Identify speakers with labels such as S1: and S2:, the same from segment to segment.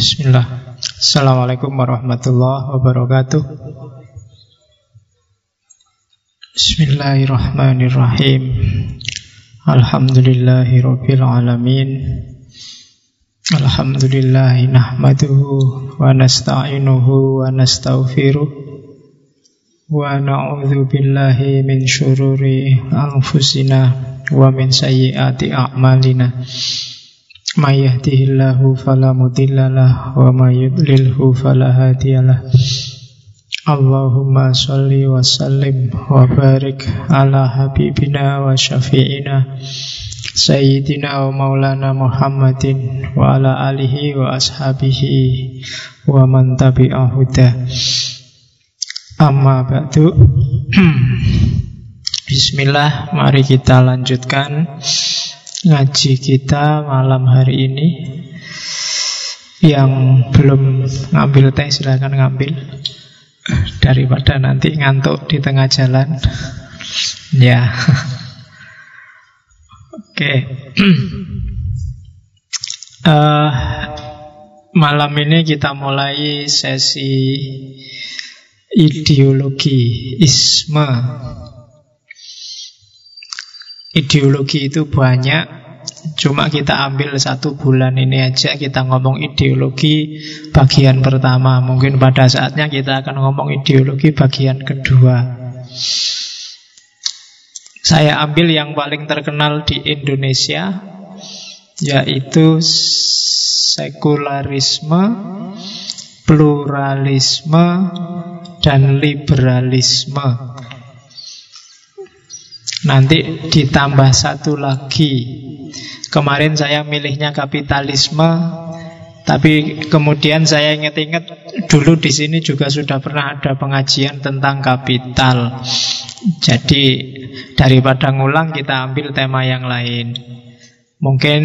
S1: Bismillah. Assalamualaikum warahmatullahi wabarakatuh. Bismillahirrahmanirrahim. Alhamdulillahi rabbil alamin. Alhamdulillahi nahmaduhu wa nasta'inuhu wa nasta'ufiruh. Wa na'udhu billahi min syururi anfusina wa min sayyiati a'malina May yahdihillahu fala mudhillalah wa may yudlilhu fala hadiyalah. Allahumma salli wa sallim wa barik ala habibina wa syafi'ina Sayyidina wa maulana Muhammadin wa ala alihi wa ashabihi wa man tabi'ahuda Amma ba'du. Bismillah, mari kita lanjutkan ngaji kita malam hari ini Yang belum ngambil teh silahkan ngambil. Daripada nanti ngantuk di tengah jalan. Ya. Oke. Okay. uh, eh, Malam ini kita mulai sesi ideologi isme Ideologi itu banyak. Cuma kita ambil satu bulan ini aja Kita ngomong ideologi bagian pertama. Mungkin pada saatnya kita akan ngomong ideologi bagian kedua. Saya ambil yang paling terkenal di Indonesia Yaitu sekularisme Pluralisme Dan liberalisme Nanti ditambah satu lagi. Kemarin saya milihnya kapitalisme Tapi kemudian saya ingat-ingat Dulu di sini juga sudah pernah ada pengajian tentang kapital. Jadi daripada ngulang kita ambil tema yang lain. Mungkin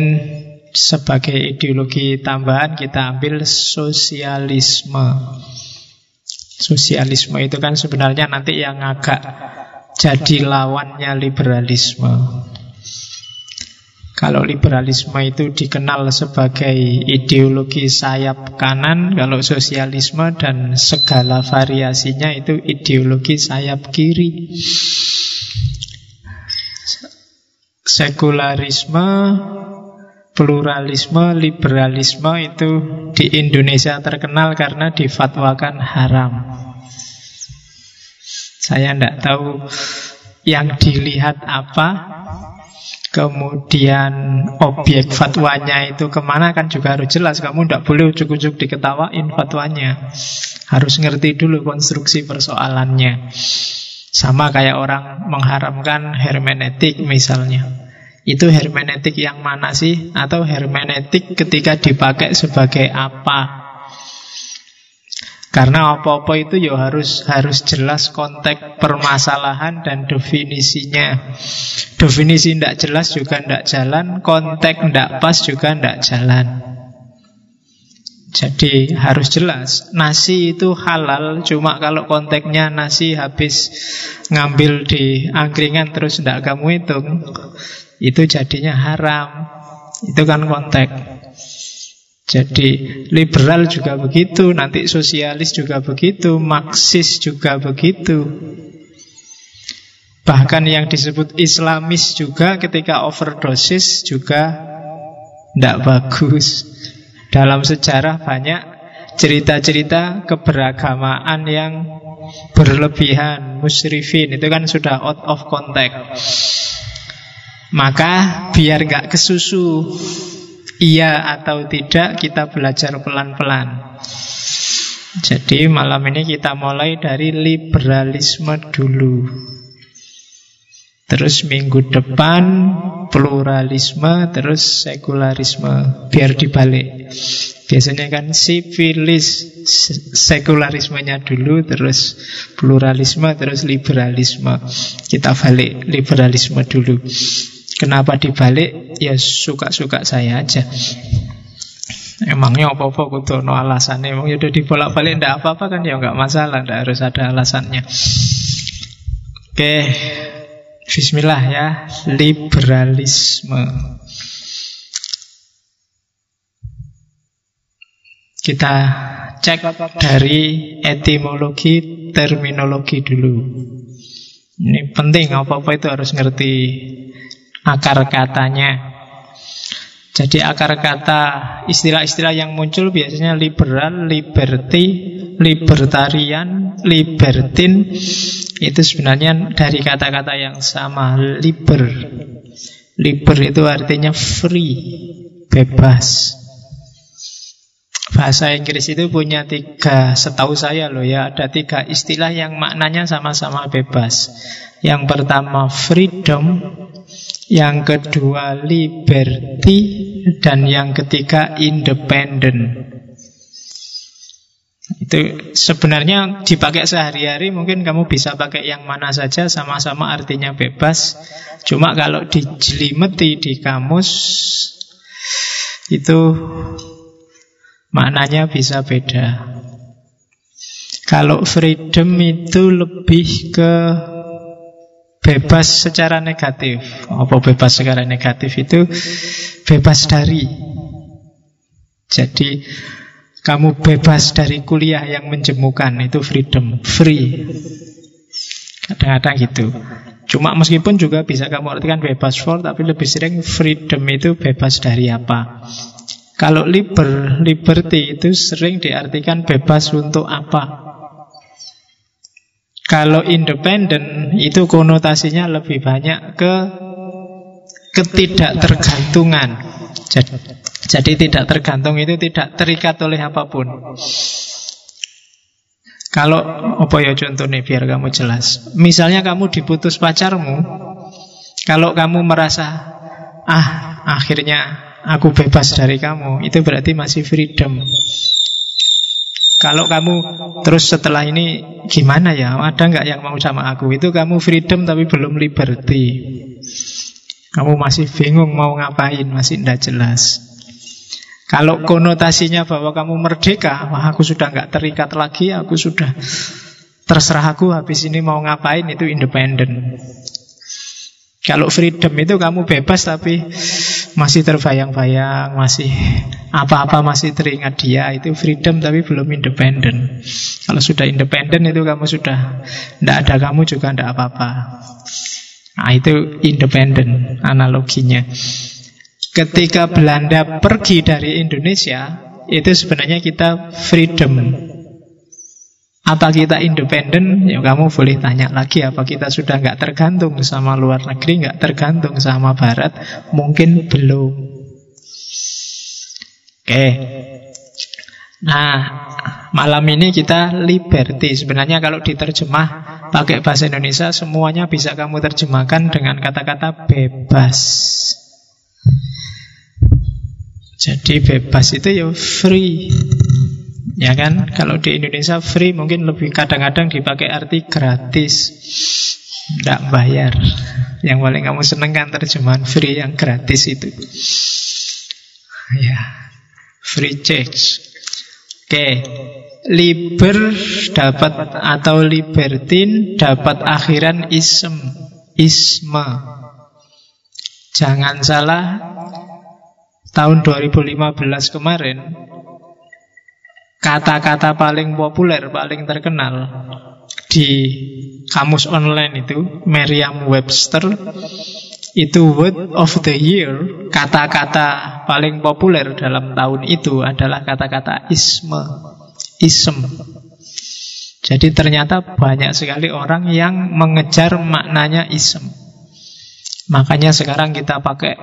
S1: sebagai ideologi tambahan kita ambil sosialisme. Sosialisme itu kan sebenarnya nanti yang agak jadi lawannya liberalisme. Kalau liberalisme itu dikenal sebagai ideologi sayap kanan, kalau sosialisme dan segala variasinya itu ideologi sayap kiri. Sekularisme, pluralisme, liberalisme itu di Indonesia terkenal karena difatwakan haram. Saya tidak tahu yang dilihat apa, kemudian objek fatwanya itu ke mana kan juga harus jelas. Kamu tidak boleh ujuk-ujuk diketawain fatwanya. Harus ngerti dulu konstruksi persoalannya. Sama kayak orang mengharamkan hermeneutik misalnya. Itu hermeneutik yang mana sih? Atau hermeneutik ketika dipakai sebagai apa? Karena apa-apa itu ya harus harus jelas konteks permasalahan dan definisinya. Definisi tidak jelas juga tidak jalan, konteks tidak pas juga tidak jalan. Jadi harus jelas Nasi itu halal Cuma kalau konteksnya nasi habis Ngambil di angkringan Terus tidak kamu hitung Itu jadinya haram Itu kan konteks jadi liberal juga begitu, nanti sosialis juga begitu, marxis juga begitu. Bahkan yang disebut islamis juga ketika overdosis juga tidak bagus. Dalam sejarah banyak cerita-cerita keberagamaan yang berlebihan, musyrifin, itu kan sudah out of context. Maka biar nggak kesusu iya atau tidak kita belajar pelan-pelan. Jadi malam ini kita mulai dari liberalisme dulu. Terus minggu depan pluralisme, terus sekularisme. Biar dibalik. Biasanya kan sivilis sekularismenya dulu, terus pluralisme, terus liberalisme. Kita balik liberalisme dulu. Kenapa dibalik? Ya suka-suka saya aja. Emangnya apa-apa kudu no alasannya Emang udah dibolak-balik Tidak apa-apa kan ya nggak masalah Tidak harus ada alasannya Oke Bismillah ya Liberalisme Kita cek dari etimologi terminologi dulu. Ini penting apa-apa itu harus ngerti akar katanya. Jadi akar kata istilah-istilah yang muncul biasanya liberal, liberty, libertarian, libertin itu sebenarnya dari kata-kata yang sama, liber. Liber itu artinya free, bebas. Bahasa Inggris itu punya tiga, setahu saya loh ya, ada tiga istilah yang maknanya sama-sama bebas. Yang pertama freedom, yang kedua liberty, dan yang ketiga independent. Itu sebenarnya dipakai sehari-hari mungkin kamu bisa pakai yang mana saja sama-sama artinya bebas. Cuma kalau dijelimeti di kamus itu maknanya bisa beda. Kalau freedom itu lebih ke bebas secara negatif. Apa bebas secara negatif itu bebas dari. Jadi kamu bebas dari kuliah yang menjemukan itu freedom, free. Kadang-kadang gitu. Cuma meskipun juga bisa kamu artikan bebas for, tapi lebih sering freedom itu bebas dari apa. Kalau liber, liberty itu sering diartikan bebas untuk apa. Kalau independen itu konotasinya lebih banyak ke ketidaktergantungan. Jadi, jadi tidak tergantung itu tidak terikat oleh apa pun. Kalau apa ya contohnya biar kamu jelas. Misalnya kamu diputus pacarmu, kalau kamu merasa ah akhirnya aku bebas dari kamu, itu berarti masih freedom. Kalau kamu terus setelah ini gimana ya? Ada nggak yang mau sama aku? Itu kamu freedom tapi belum liberty. Kamu masih bingung mau ngapain, masih tidak jelas. Kalau konotasinya bahwa kamu merdeka, wah aku sudah nggak terikat lagi, aku sudah terserah aku habis ini mau ngapain itu independen. Kalau freedom itu kamu bebas tapi masih terbayang-bayang, masih apa-apa masih teringat dia, itu freedom tapi belum independen. Kalau sudah independen itu kamu sudah tidak ada kamu juga tidak apa-apa. Nah, itu independen analoginya. Ketika Belanda pergi dari Indonesia, itu sebenarnya kita freedom apa kita independen? Ya kamu boleh tanya lagi apa kita sudah nggak tergantung sama luar negeri, nggak tergantung sama barat? Mungkin belum. Oke. Nah, malam ini kita liberty. Sebenarnya kalau diterjemah pakai bahasa Indonesia semuanya bisa kamu terjemahkan dengan kata-kata bebas. Jadi bebas itu ya free. Ya kan? Kalau di Indonesia free mungkin lebih kadang-kadang dipakai arti gratis. Tidak bayar. Yang paling kamu seneng kan terjemahan free yang gratis itu. Ya. Free change. Oke. Liber dapat atau libertin dapat akhiran ism. Isma. Jangan salah tahun 2015 kemarin kata-kata paling populer, paling terkenal di kamus online itu, Merriam-Webster, itu word of the year, kata-kata paling populer dalam tahun itu adalah kata-kata isme, ism. Jadi ternyata banyak sekali orang yang mengejar maknanya ism. Makanya sekarang kita pakai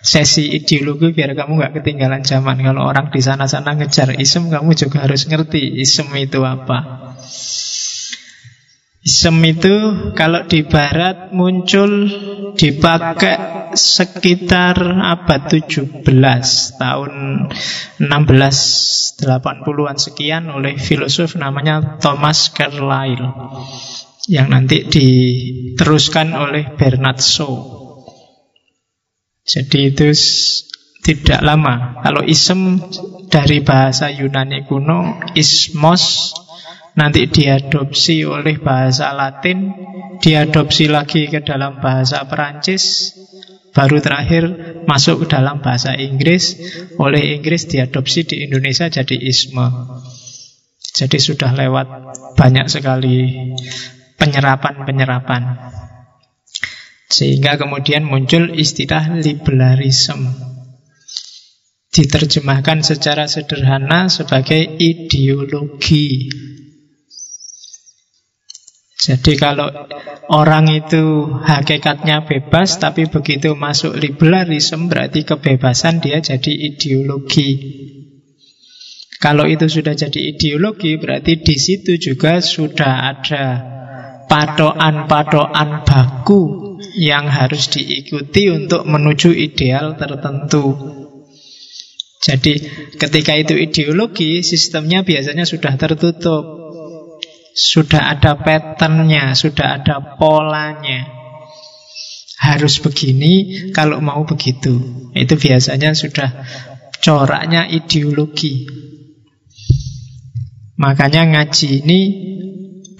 S1: sesi ideologi biar kamu nggak ketinggalan zaman. Kalau orang di sana-sana ngejar isem, kamu juga harus ngerti isem itu apa. Isem itu kalau di barat muncul dipakai sekitar abad 17 tahun 1680-an sekian oleh filosof namanya Thomas Carlyle yang nanti diteruskan oleh Bernard Shaw. Jadi itu tidak lama. Kalau isem dari bahasa Yunani kuno, ismos, nanti diadopsi oleh bahasa Latin, diadopsi lagi ke dalam bahasa Perancis, Baru terakhir masuk ke dalam bahasa Inggris. Oleh Inggris diadopsi di Indonesia jadi isme. Jadi sudah lewat banyak sekali penyerapan-penyerapan Sehingga kemudian muncul istilah liberalism. Diterjemahkan secara sederhana sebagai ideologi. Jadi kalau orang itu hakikatnya bebas tapi begitu masuk liberalisme berarti kebebasan dia jadi ideologi. Kalau itu sudah jadi ideologi berarti di situ juga sudah ada patokan-patokan baku yang harus diikuti untuk menuju ideal tertentu. Jadi ketika itu ideologi, sistemnya biasanya sudah tertutup. Sudah ada patternnya, sudah ada polanya. Harus begini kalau mau begitu. Itu biasanya sudah coraknya ideologi. Makanya ngaji ini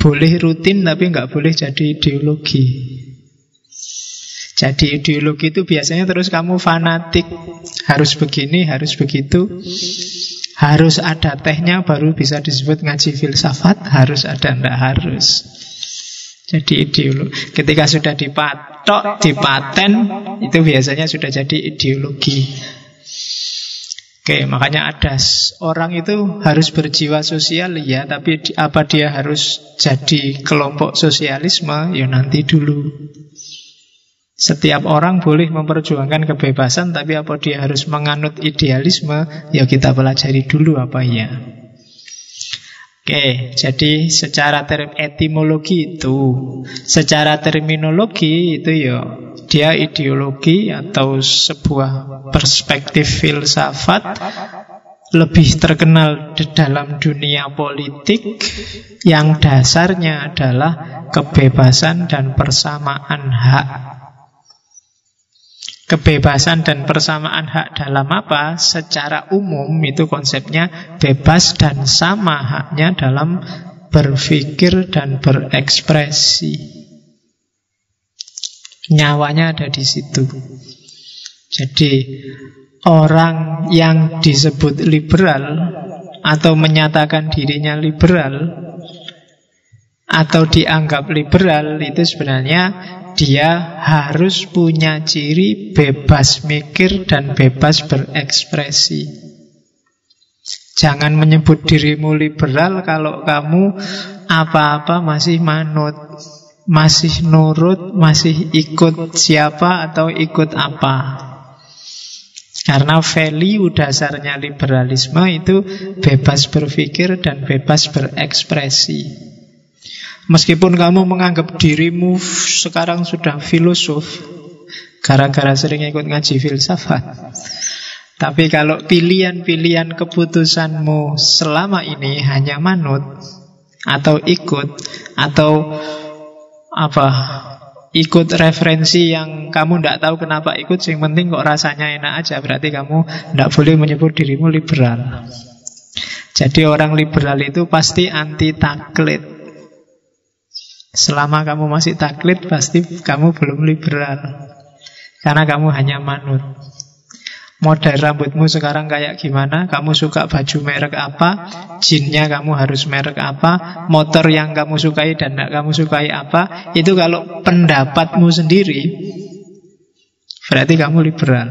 S1: boleh rutin tapi nggak boleh jadi ideologi. Jadi ideologi itu biasanya terus kamu fanatik Harus begini, harus begitu harus ada tehnya baru bisa disebut ngaji filsafat, harus ada, ndak harus. Jadi ideologi. Ketika sudah dipatok, dipaten, itu biasanya sudah jadi ideologi. Oke, makanya ada orang itu harus berjiwa sosial ya, tapi apa dia harus jadi kelompok sosialisme? Ya nanti dulu. Setiap orang boleh memperjuangkan kebebasan Tapi apa dia harus menganut idealisme Ya kita pelajari dulu apa ya Oke, jadi secara term etimologi itu Secara terminologi itu ya Dia ideologi atau sebuah perspektif filsafat lebih terkenal di dalam dunia politik yang dasarnya adalah kebebasan dan persamaan hak Kebebasan dan persamaan hak dalam apa? Secara umum itu konsepnya bebas dan sama haknya dalam berpikir dan berekspresi. Nyawanya ada di situ. Jadi orang yang disebut liberal atau menyatakan dirinya liberal atau dianggap liberal itu sebenarnya dia harus punya ciri bebas mikir dan bebas berekspresi. Jangan menyebut dirimu liberal kalau kamu apa-apa masih manut, masih nurut, masih ikut siapa atau ikut apa. Karena value dasarnya liberalisme itu bebas berpikir dan bebas berekspresi. Meskipun kamu menganggap dirimu sekarang sudah filosof Gara-gara sering ikut ngaji filsafat Tapi kalau pilihan-pilihan keputusanmu selama ini hanya manut Atau ikut Atau apa ikut referensi yang kamu tidak tahu kenapa ikut Yang penting kok rasanya enak aja Berarti kamu tidak boleh menyebut dirimu liberal. Jadi orang liberal itu pasti anti taklid Selama kamu masih taklid pasti kamu belum liberal. Karena kamu hanya manut. Model rambutmu sekarang kayak gimana? Kamu suka baju merek apa? Jinnya kamu harus merek apa? Motor yang kamu sukai dan tidak kamu sukai apa? Itu kalau pendapatmu sendiri Berarti kamu liberal.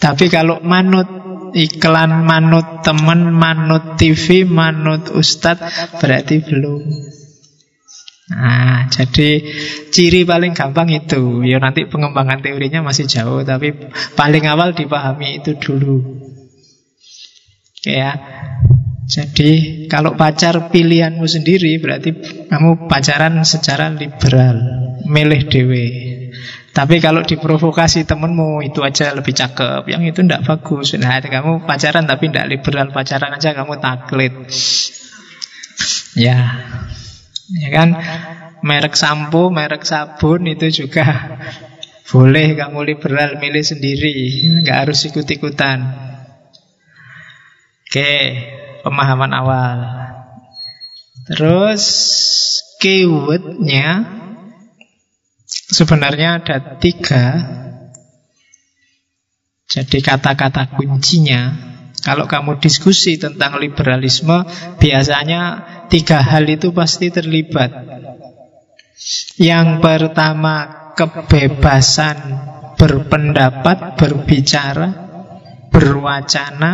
S1: Tapi kalau manut Iklan manut teman Manut TV Manut ustadz Berarti belum Nah, jadi ciri paling gampang itu. Ya nanti pengembangan teorinya masih jauh, tapi paling awal dipahami itu dulu. Ya. Jadi kalau pacar pilihanmu sendiri berarti kamu pacaran secara liberal, milih dewe. Tapi kalau diprovokasi temenmu itu aja lebih cakep, yang itu ndak bagus. Nah, kamu pacaran tapi ndak liberal, pacaran aja kamu taklid. Ya. Ya kan? Merek sampo, merek sabun itu juga boleh kamu liberal milih sendiri, nggak harus ikut-ikutan. Oke, pemahaman awal. Terus keywordnya sebenarnya ada tiga Jadi kata-kata kuncinya kalau kamu diskusi tentang liberalisme, biasanya tiga hal itu pasti terlibat. Yang pertama, kebebasan berpendapat, berbicara, berwacana.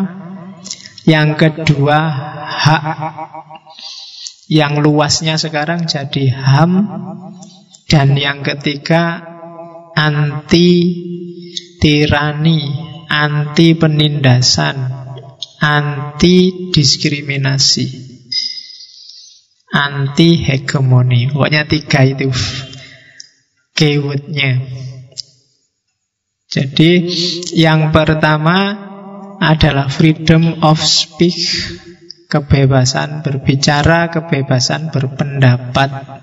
S1: Yang kedua, hak yang luasnya sekarang jadi HAM. Dan yang ketiga, anti tirani, anti penindasan, anti diskriminasi, anti hegemoni. Pokoknya tiga itu keywordnya. Jadi yang pertama adalah freedom of speech, kebebasan berbicara, kebebasan berpendapat.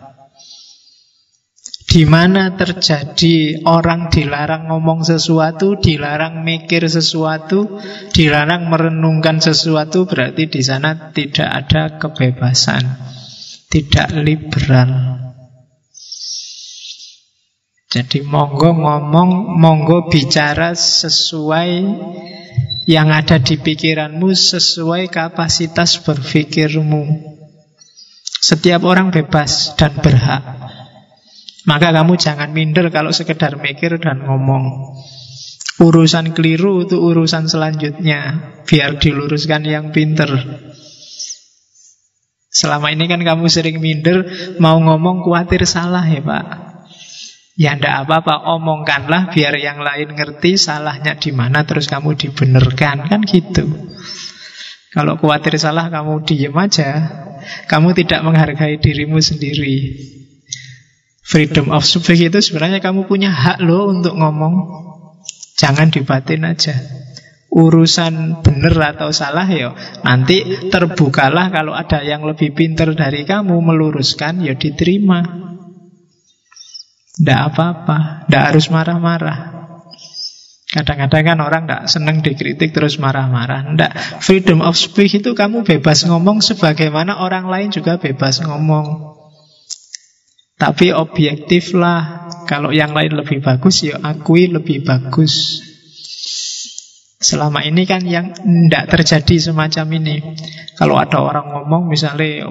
S1: Di mana terjadi orang dilarang ngomong sesuatu, dilarang mikir sesuatu, dilarang merenungkan sesuatu, berarti di sana tidak ada kebebasan, tidak liberal. Jadi monggo ngomong, monggo bicara sesuai yang ada di pikiranmu, sesuai kapasitas berpikirmu. Setiap orang bebas dan berhak maka kamu jangan minder kalau sekedar mikir dan ngomong. Urusan keliru itu urusan selanjutnya. Biar diluruskan yang pinter. Selama ini kan kamu sering minder, mau ngomong khawatir salah ya Pak. Ya ndak apa-apa, omongkanlah biar yang lain ngerti salahnya di mana terus kamu dibenarkan kan gitu. Kalau khawatir salah kamu diem aja, kamu tidak menghargai dirimu sendiri. Freedom of speech itu sebenarnya kamu punya hak loh untuk ngomong. Jangan dibatin aja. Urusan benar atau salah ya nanti terbukalah kalau ada yang lebih pinter dari kamu meluruskan ya diterima. Tidak apa-apa, tidak harus marah-marah. Kadang-kadang kan orang tidak senang dikritik terus marah-marah. Tidak, freedom of speech itu kamu bebas ngomong sebagaimana orang lain juga bebas ngomong. Tapi objektif lah Kalau yang lain lebih bagus Ya akui lebih bagus Selama ini kan yang tidak terjadi semacam ini. Kalau ada orang ngomong misalnya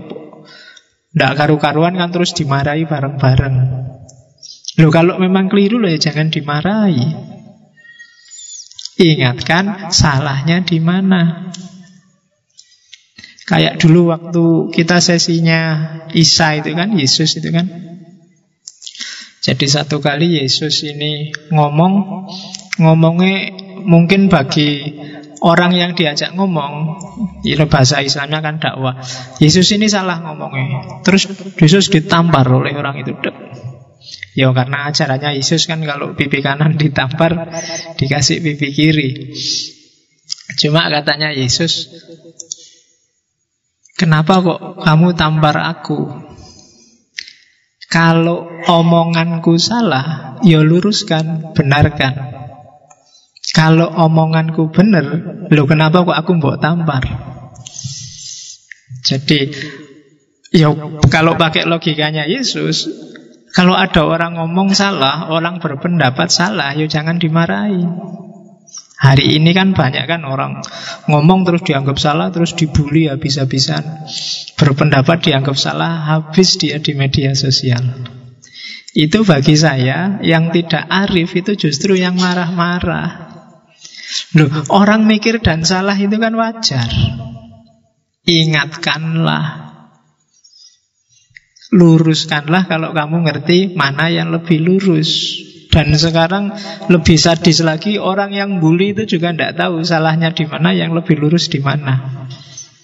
S1: Tidak karu-karuan kan terus dimarahi bareng-bareng. Loh kalau memang keliru loh ya jangan dimarahi. Ingatkan salahnya di mana. Kayak dulu waktu kita sesinya Isa itu kan Yesus itu kan. Jadi satu kali Yesus ini ngomong, ngomongnya mungkin bagi orang yang diajak ngomong, ini bahasa Islamnya kan dakwah. Yesus ini salah ngomongnya. Terus Yesus ditampar oleh orang itu. Ya karena ajarannya Yesus kan kalau pipi kanan ditampar dikasih pipi kiri. Cuma katanya Yesus, kenapa kok kamu tampar aku? Kalau omonganku salah, ya luruskan, benarkan. Kalau omonganku benar, lo kenapa kok aku mbok tampar? Jadi, ya kalau pakai logikanya Yesus, kalau ada orang ngomong salah, orang berpendapat salah, ya jangan dimarahi. Hari ini kan banyak kan orang ngomong terus dianggap salah, terus dibully habis-habisan. Berpendapat dianggap salah, habis dia di media sosial. Itu bagi saya yang tidak arif itu justru yang marah-marah. Loh, orang mikir dan salah itu kan wajar. Ingatkanlah. Luruskanlah kalau kamu ngerti mana yang lebih lurus. Dan sekarang lebih sadis lagi orang yang bully itu juga tidak tahu salahnya di mana, yang lebih lurus di mana.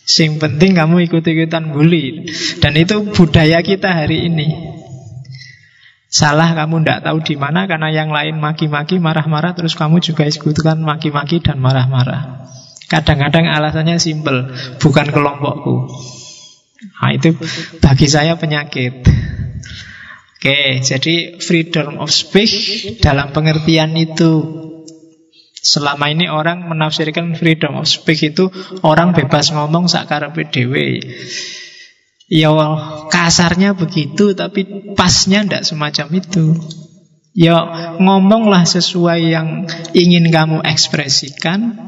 S1: Sing penting kamu ikut-ikutan bully. Dan itu budaya kita hari ini. Salah kamu tidak tahu di mana karena yang lain maki-maki, marah-marah, terus kamu juga ikutkan maki-maki dan marah-marah. Kadang-kadang alasannya simpel, bukan kelompokku. Nah, itu bagi saya penyakit. Oke, jadi freedom of speech dalam pengertian itu Selama ini orang menafsirkan freedom of speech itu orang bebas ngomong sakar PDW. Ya kasarnya begitu tapi pasnya tidak semacam itu. Ya ngomonglah sesuai yang ingin kamu ekspresikan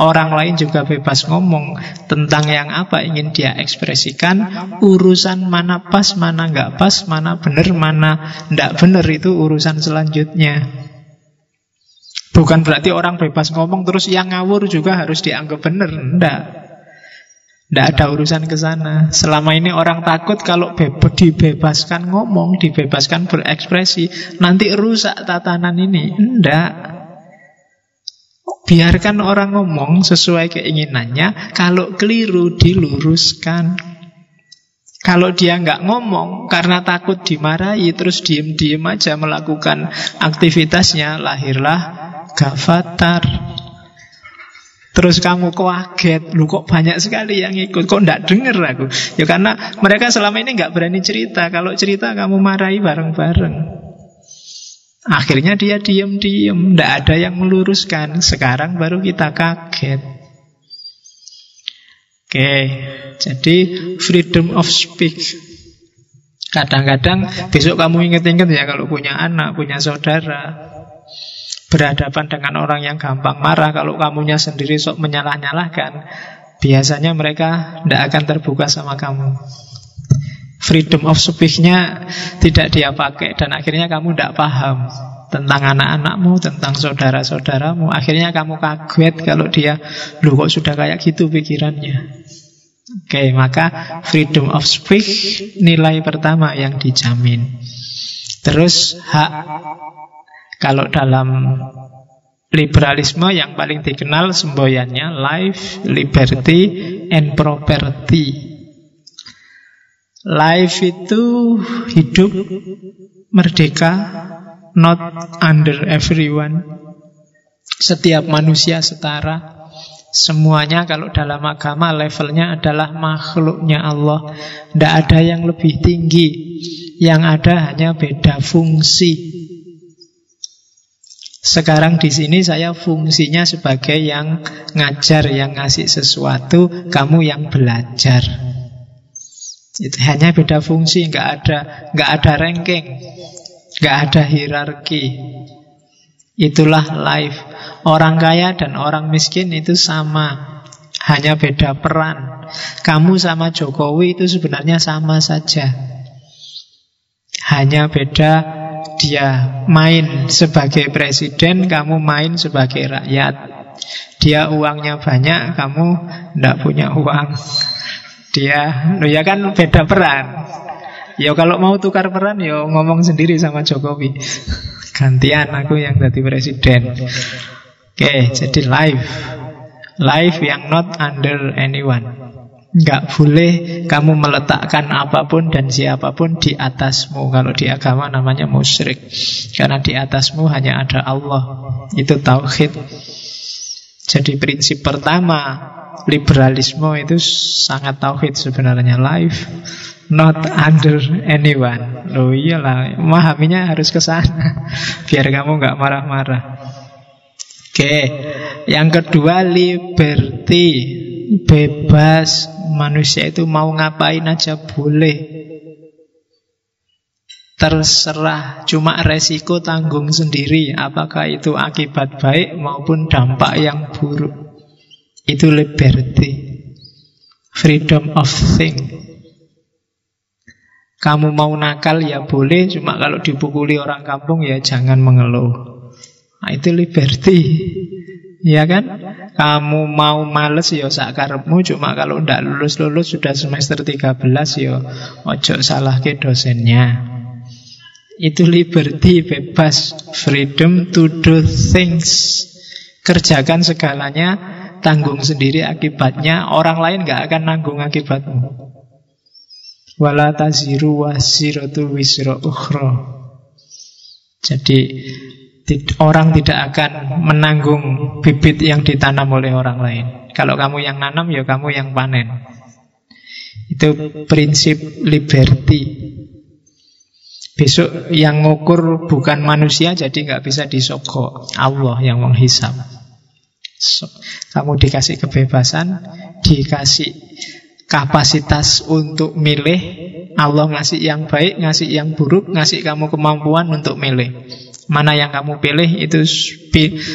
S1: Orang lain juga bebas ngomong tentang yang apa ingin dia ekspresikan. Urusan mana pas, mana nggak pas, mana benar, mana nggak benar itu urusan selanjutnya. Bukan berarti orang bebas ngomong terus yang ngawur juga harus dianggap benar. Enggak. Tidak ada urusan ke sana. Selama ini orang takut kalau dibebaskan ngomong, dibebaskan berekspresi, nanti rusak tatanan ini. Enggak. Biarkan orang ngomong sesuai keinginannya. Kalau keliru diluruskan. Kalau dia nggak ngomong karena takut dimarahi terus diem-diem aja melakukan aktivitasnya, lahirlah gafatar. Terus kamu kaget, lu kok banyak sekali yang ikut, kok nggak denger aku? Ya karena mereka selama ini nggak berani cerita. Kalau cerita kamu marahi bareng-bareng. Akhirnya dia diam-diam, tidak ada yang meluruskan. Sekarang baru kita kaget. Oke, jadi freedom of speech. Kadang-kadang besok kamu inget-inget ya kalau punya anak, punya saudara, berhadapan dengan orang yang gampang marah, kalau kamunya sendiri sok menyalah-nyalahkan, biasanya mereka tidak akan terbuka sama kamu freedom of speech-nya tidak dia pakai dan akhirnya kamu tidak paham tentang anak-anakmu, tentang saudara-saudaramu. Akhirnya kamu kaget kalau dia, lu kok sudah kayak gitu pikirannya. Oke, maka freedom of speech nilai pertama yang dijamin. Terus hak kalau dalam liberalisme yang paling dikenal semboyannya life, liberty, and property. Life itu hidup merdeka, not under everyone. Setiap manusia setara. Semuanya kalau dalam agama levelnya adalah makhluknya Allah. Tidak ada yang lebih tinggi. Yang ada hanya beda fungsi. Sekarang di sini saya fungsinya sebagai yang ngajar, yang ngasih sesuatu, kamu yang belajar. Itu hanya beda fungsi, nggak ada nggak ada ranking, nggak ada hierarki. Itulah life. Orang kaya dan orang miskin itu sama, hanya beda peran. Kamu sama Jokowi itu sebenarnya sama saja. Hanya beda dia main sebagai presiden, kamu main sebagai rakyat. Dia uangnya banyak, kamu tidak punya uang. Dia, lo ya kan beda peran. Ya kalau mau tukar peran, ya ngomong sendiri sama Jokowi. Gantian aku yang jadi presiden. Oke, jadi live. Live yang not under anyone. Enggak boleh kamu meletakkan apa pun dan siapa pun di atasmu. Kalau di agama namanya musyrik. Karena di atasmu hanya ada Allah. Itu tauhid. Jadi prinsip pertama liberalisme itu sangat tauhid sebenarnya life not under anyone. Loh iyalah, memahaminya harus ke sana biar kamu nggak marah-marah. Oke, yang kedua liberty, bebas. Manusia itu mau ngapain aja boleh. Terserah, cuma resiko tanggung sendiri Apakah itu akibat baik maupun dampak yang buruk itu liberty. Freedom of thing. Kamu mau nakal ya boleh, cuma kalau dipukuli orang kampung ya jangan mengeluh. Nah, itu liberty. Ya kan? Kamu mau males ya sakarepmu Cuma kalau ndak lulus-lulus sudah semester 13 ya Ojo salah ke dosennya Itu liberty, bebas Freedom to do things Kerjakan segalanya tanggung sendiri akibatnya, orang lain gak akan nanggung akibatmu. Wala taziru wasiratu wisro ukhro. Jadi orang tidak akan menanggung bibit yang ditanam oleh orang lain. Kalau kamu yang nanam, ya kamu yang panen. Itu prinsip liberty. Besok yang ngukur bukan manusia, jadi nggak bisa disogok. Allah yang menghisap. So, kamu dikasih kebebasan, dikasih kapasitas untuk milih. Allah ngasih yang baik, ngasih yang buruk, ngasih kamu kemampuan untuk milih. Mana yang kamu pilih itu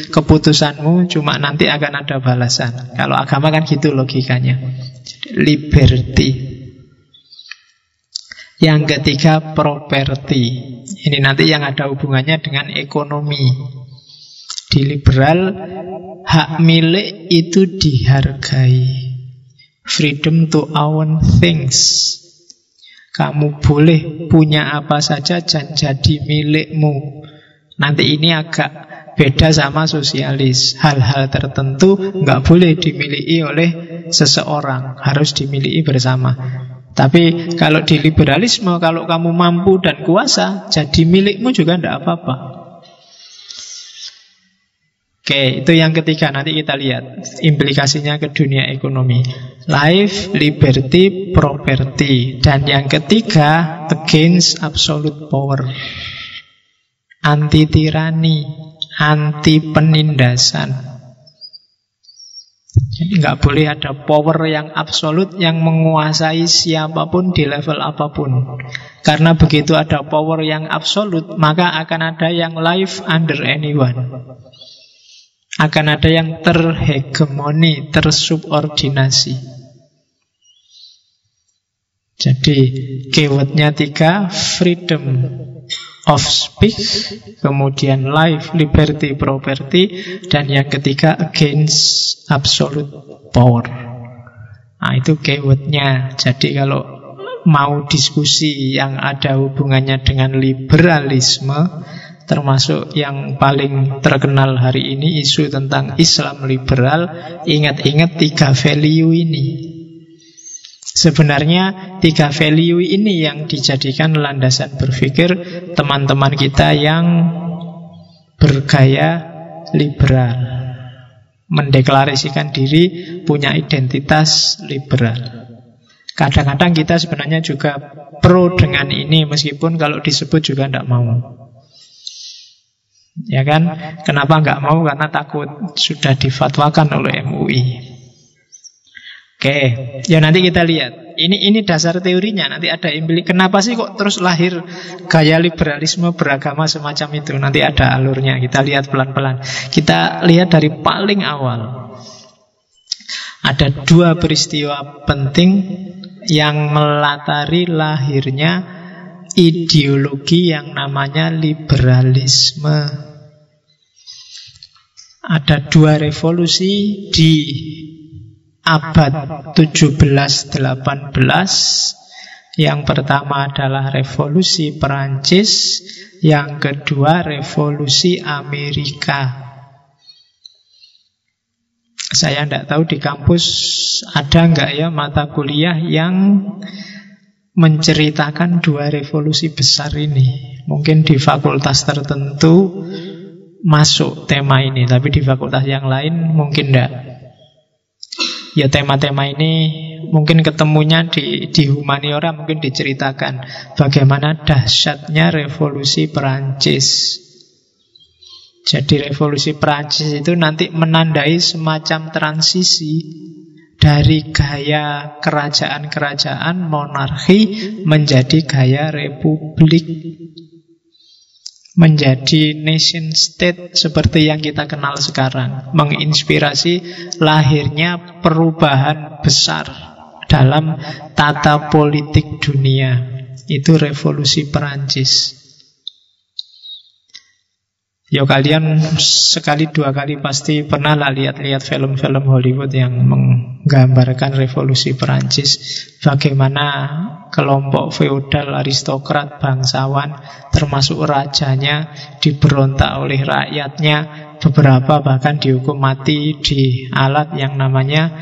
S1: keputusanmu, cuma nanti akan ada balasan. Kalau agama kan gitu logikanya. Liberty. Yang ketiga properti. Ini nanti yang ada hubungannya dengan ekonomi. Di liberal hak milik itu dihargai. Freedom to own things. Kamu boleh punya apa saja dan jadi milikmu. Nanti ini agak beda sama sosialis. Hal-hal tertentu nggak boleh dimiliki oleh seseorang, harus dimiliki bersama. Tapi kalau di liberalisme, kalau kamu mampu dan kuasa, jadi milikmu juga tidak apa-apa. Oke, itu yang ketiga. Nanti kita lihat implikasinya ke dunia ekonomi. Life, liberty, property. Dan yang ketiga, against absolute power. Anti tirani, anti penindasan. Jadi nggak boleh ada power yang absolut yang menguasai siapa pun di level apa pun. Karena begitu ada power yang absolut, maka akan ada yang life under anyone. Akan ada yang terhegemoni, tersubordinasi. Jadi keywordnya tiga, freedom of speech, kemudian life, liberty, property, dan yang ketiga against absolute power. Nah itu keywordnya. Jadi kalau mau diskusi yang ada hubungannya dengan liberalisme, termasuk yang paling terkenal hari ini isu tentang Islam liberal ingat-ingat tiga value ini sebenarnya tiga value ini yang dijadikan landasan berpikir teman-teman kita yang bergaya liberal mendeklarasikan diri punya identitas liberal kadang-kadang kita sebenarnya juga pro dengan ini meskipun kalau disebut juga tidak mau Ya kan? Kenapa nggak mau? Karena takut sudah difatwakan oleh MUI. Oke, ya nanti kita lihat. Ini ini dasar teorinya. Nanti ada implik. Kenapa sih kok terus lahir gaya liberalisme beragama semacam itu? Nanti ada alurnya. Kita lihat pelan-pelan. Kita lihat dari paling awal. Ada dua peristiwa penting yang melatari lahirnya ideologi yang namanya liberalisme. Ada dua revolusi di abad 17-18 Yang pertama adalah revolusi Perancis Yang kedua revolusi Amerika Saya tidak tahu di kampus ada nggak ya mata kuliah yang menceritakan dua revolusi besar ini. Mungkin di fakultas tertentu masuk tema ini, tapi di fakultas yang lain mungkin tidak. Ya tema-tema ini mungkin ketemunya di, di humaniora mungkin diceritakan bagaimana dahsyatnya revolusi Perancis. Jadi revolusi Perancis itu nanti menandai semacam transisi dari gaya kerajaan-kerajaan monarki menjadi gaya republik menjadi nation state seperti yang kita kenal sekarang, menginspirasi lahirnya perubahan besar dalam tata politik dunia. Itu revolusi Perancis. Ya kalian sekali dua kali pasti pernah lah lihat-lihat film-film Hollywood yang menggambarkan revolusi Perancis Bagaimana kelompok feodal, aristokrat, bangsawan Termasuk rajanya diberontak oleh rakyatnya Beberapa bahkan dihukum mati di alat yang namanya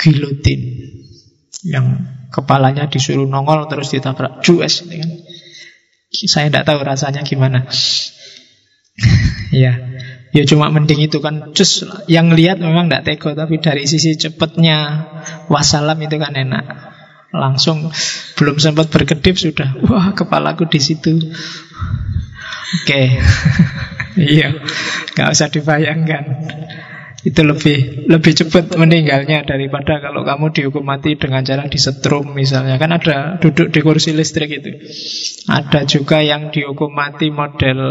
S1: gilotin Yang kepalanya disuruh nongol terus ditabrak jues kan? Saya tidak tahu rasanya gimana ya, ya cuma mending itu kan cus yang lihat memang tidak tega tapi dari sisi cepatnya wassalam itu kan enak. Langsung belum sempat berkedip sudah wah kepalaku di situ. Oke. Okay. iya, nggak usah dibayangkan. Itu lebih lebih cepat meninggalnya daripada kalau kamu dihukum mati dengan cara disetrum misalnya. Kan ada duduk di kursi listrik itu. Ada juga yang dihukum mati model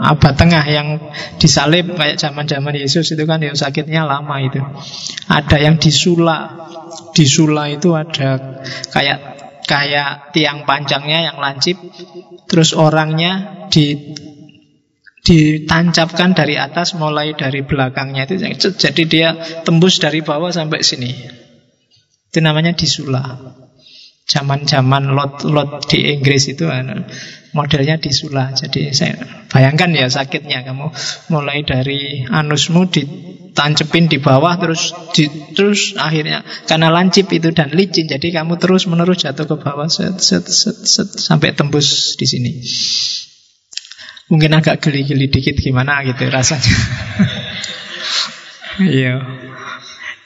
S1: abad tengah yang disalib kayak zaman-zaman Yesus itu kan yang sakitnya lama itu. Ada yang disula. Disula itu ada kayak kayak tiang panjangnya yang lancip terus orangnya di ditancapkan dari atas mulai dari belakangnya itu jadi dia tembus dari bawah sampai sini. Itu namanya disula. Zaman-zaman lot-lot di Inggris itu anu, modelnya disula. Jadi saya bayangkan ya sakitnya kamu. Mulai dari anusmu ditancepin di bawah terus di, terus akhirnya karena lancip itu dan licin jadi kamu terus menerus jatuh ke bawah set, set, set, set, sampai tembus di sini Mungkin agak geli-geli dikit gimana gitu rasanya. Iya.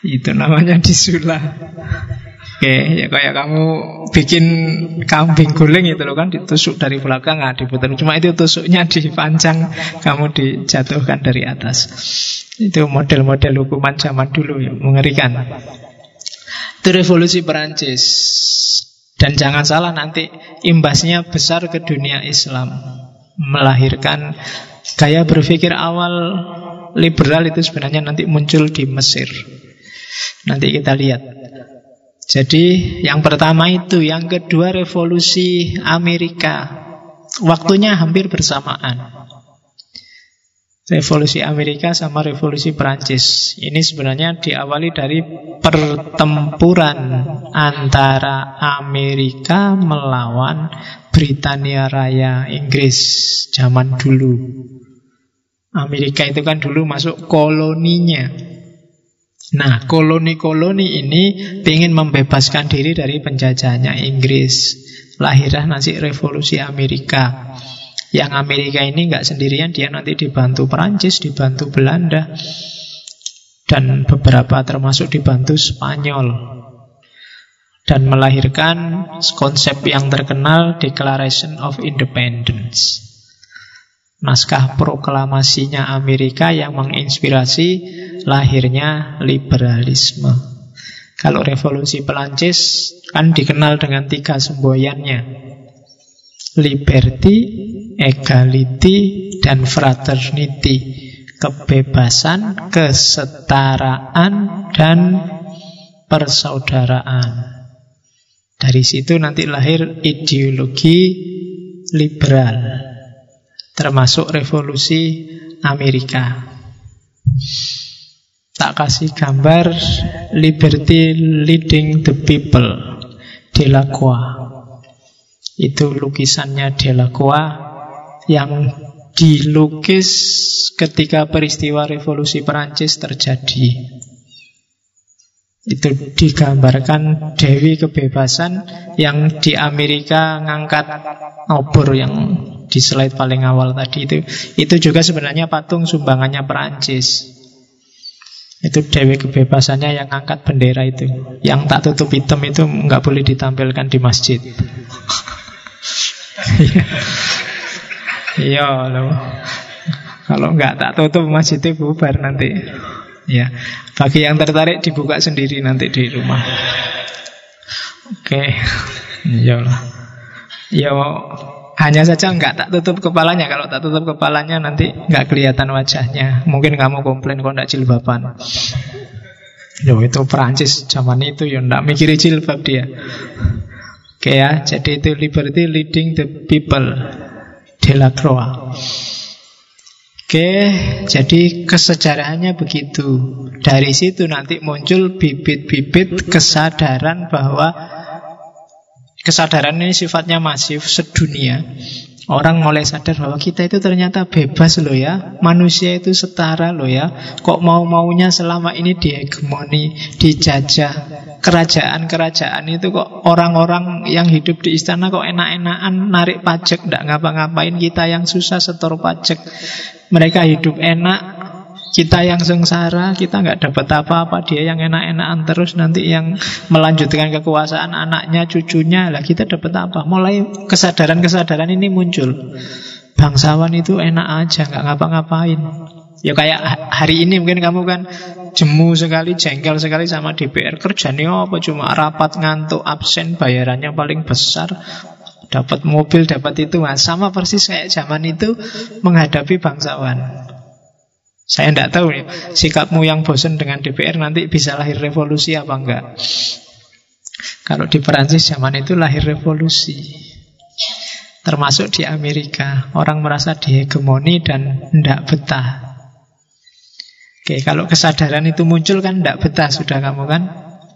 S1: Itu namanya disulah. Oke, ya kayak kamu bikin kambing guling itu loh kan ditusuk dari belakang nggak diputar. Cuma itu tusuknya dipanjang, kamu dijatuhkan dari atas. Itu model-model hukuman zaman dulu ya, mengerikan. Itu revolusi Perancis. Dan jangan salah nanti imbasnya besar ke dunia Islam melahirkan gaya berpikir awal liberal itu sebenarnya nanti muncul di Mesir. Nanti kita lihat. Jadi yang pertama itu, yang kedua revolusi Amerika. Waktunya hampir bersamaan. Revolusi Amerika sama revolusi Perancis Ini sebenarnya diawali dari pertempuran antara Amerika melawan Britania Raya Inggris zaman dulu. Amerika itu kan dulu masuk koloninya. Nah, koloni-koloni ini ingin membebaskan diri dari penjajahannya Inggris. Lahirlah nanti revolusi Amerika. Yang Amerika ini nggak sendirian, dia nanti dibantu Perancis, dibantu Belanda, dan beberapa termasuk dibantu Spanyol dan melahirkan konsep yang terkenal Declaration of Independence. Naskah proklamasinya Amerika yang menginspirasi lahirnya liberalisme. Kalau revolusi Perancis kan dikenal dengan tiga semboyannya. Liberty, equality, dan fraternity. Kebebasan, kesetaraan, dan persaudaraan. Dari situ nanti lahir ideologi liberal Termasuk revolusi Amerika Tak kasih gambar Liberty leading the people Delacroix Itu lukisannya Delacroix Yang dilukis ketika peristiwa revolusi Perancis terjadi itu digambarkan Dewi Kebebasan yang di Amerika ngangkat obor yang di slide paling awal tadi itu itu juga sebenarnya patung sumbangannya Perancis. Itu Dewi Kebebasannya yang ngangkat bendera itu. Yang tak tutup hitam itu nggak boleh ditampilkan di masjid. Iya loh. Kalau nggak tak tutup masjidnya bubar nanti. Ya, bagi yang tertarik dibuka sendiri nanti di rumah. Oke, ya Allah. Ya hanya saja nggak tak tutup kepalanya. Kalau tak tutup kepalanya nanti nggak kelihatan wajahnya. Mungkin kamu komplain kok nggak jilbaban. Yo itu Perancis zaman itu ya nggak mikirin jilbab dia. Oke ya, jadi itu liberty leading the people. Delacroix. Oke, jadi kesejarahannya begitu. Dari situ nanti muncul bibit-bibit kesadaran bahwa kesadaran ini sifatnya masif sedunia. Orang mulai sadar bahwa kita itu ternyata bebas loh ya. Manusia itu setara loh ya. Kok mau-maunya selama ini dihegemoni Dijajah. Kerajaan-kerajaan itu kok Orang-orang yang hidup di istana kok enak-enakan Narik pajak, tidak ngapa-ngapain. Kita yang susah setor pajak. Mereka hidup enak kita yang sengsara, kita nggak dapat apa-apa, dia yang enak-enakan terus nanti yang melanjutkan kekuasaan anaknya, cucunya, lah kita dapat apa? Mulai kesadaran-kesadaran ini muncul. Bangsawan itu enak aja, nggak ngapa-ngapain. Ya kayak hari ini mungkin kamu kan jemu sekali, jengkel sekali sama DPR. Kerjanya apa? Cuma rapat ngantuk, absen, bayarannya paling besar. Dapat mobil, dapat itu. Nah, sama persis kayak zaman itu menghadapi bangsawan. Saya tidak tahu ya, sikapmu yang bosan dengan DPR nanti bisa lahir revolusi apa enggak. Kalau di Perancis zaman itu lahir revolusi. Termasuk di Amerika. Orang merasa dihegemoni dan tidak betah. Oke, kalau kesadaran itu muncul kan tidak betah sudah kamu kan.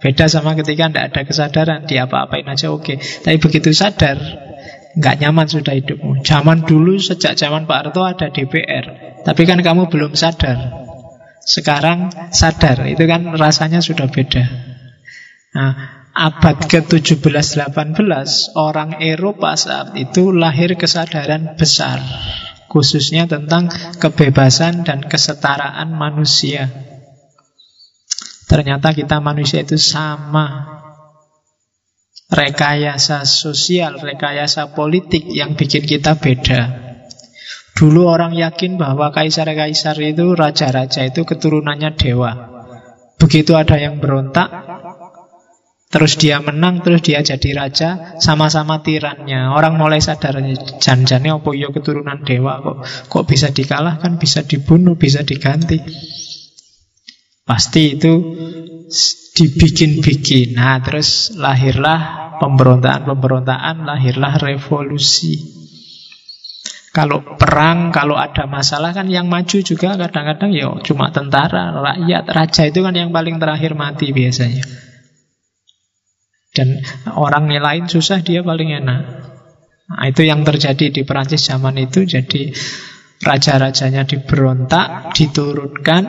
S1: Beda sama ketika tidak ada kesadaran, dia apa-apain aja oke. Tapi begitu sadar, nggak nyaman sudah hidupmu. Zaman dulu sejak zaman Pak Harto ada DPR, tapi kan kamu belum sadar. Sekarang sadar, itu kan rasanya sudah beda. Nah, abad ke-17-18 orang Eropa saat itu lahir kesadaran besar khususnya tentang kebebasan dan kesetaraan manusia. Ternyata kita manusia itu sama. Rekayasa sosial, rekayasa politik yang bikin kita beda. Dulu orang yakin bahwa kaisar-kaisar itu, raja-raja itu keturunannya dewa. Begitu ada yang berontak, Terus dia menang, terus dia jadi raja, sama-sama tirannya. Orang mulai sadar, janjane apa ya keturunan dewa kok kok bisa dikalahkan, bisa dibunuh, bisa diganti. Pasti itu dibikin-bikin. Nah, terus lahirlah pemberontakan-pemberontakan, lahirlah revolusi. Kalau perang, kalau ada masalah kan yang maju juga kadang-kadang ya cuma tentara, rakyat, raja itu kan yang paling terakhir mati biasanya. Dan orang lain susah dia paling enak. Nah, itu yang terjadi di Perancis zaman itu. Jadi raja-rajanya diberontak, diturunkan,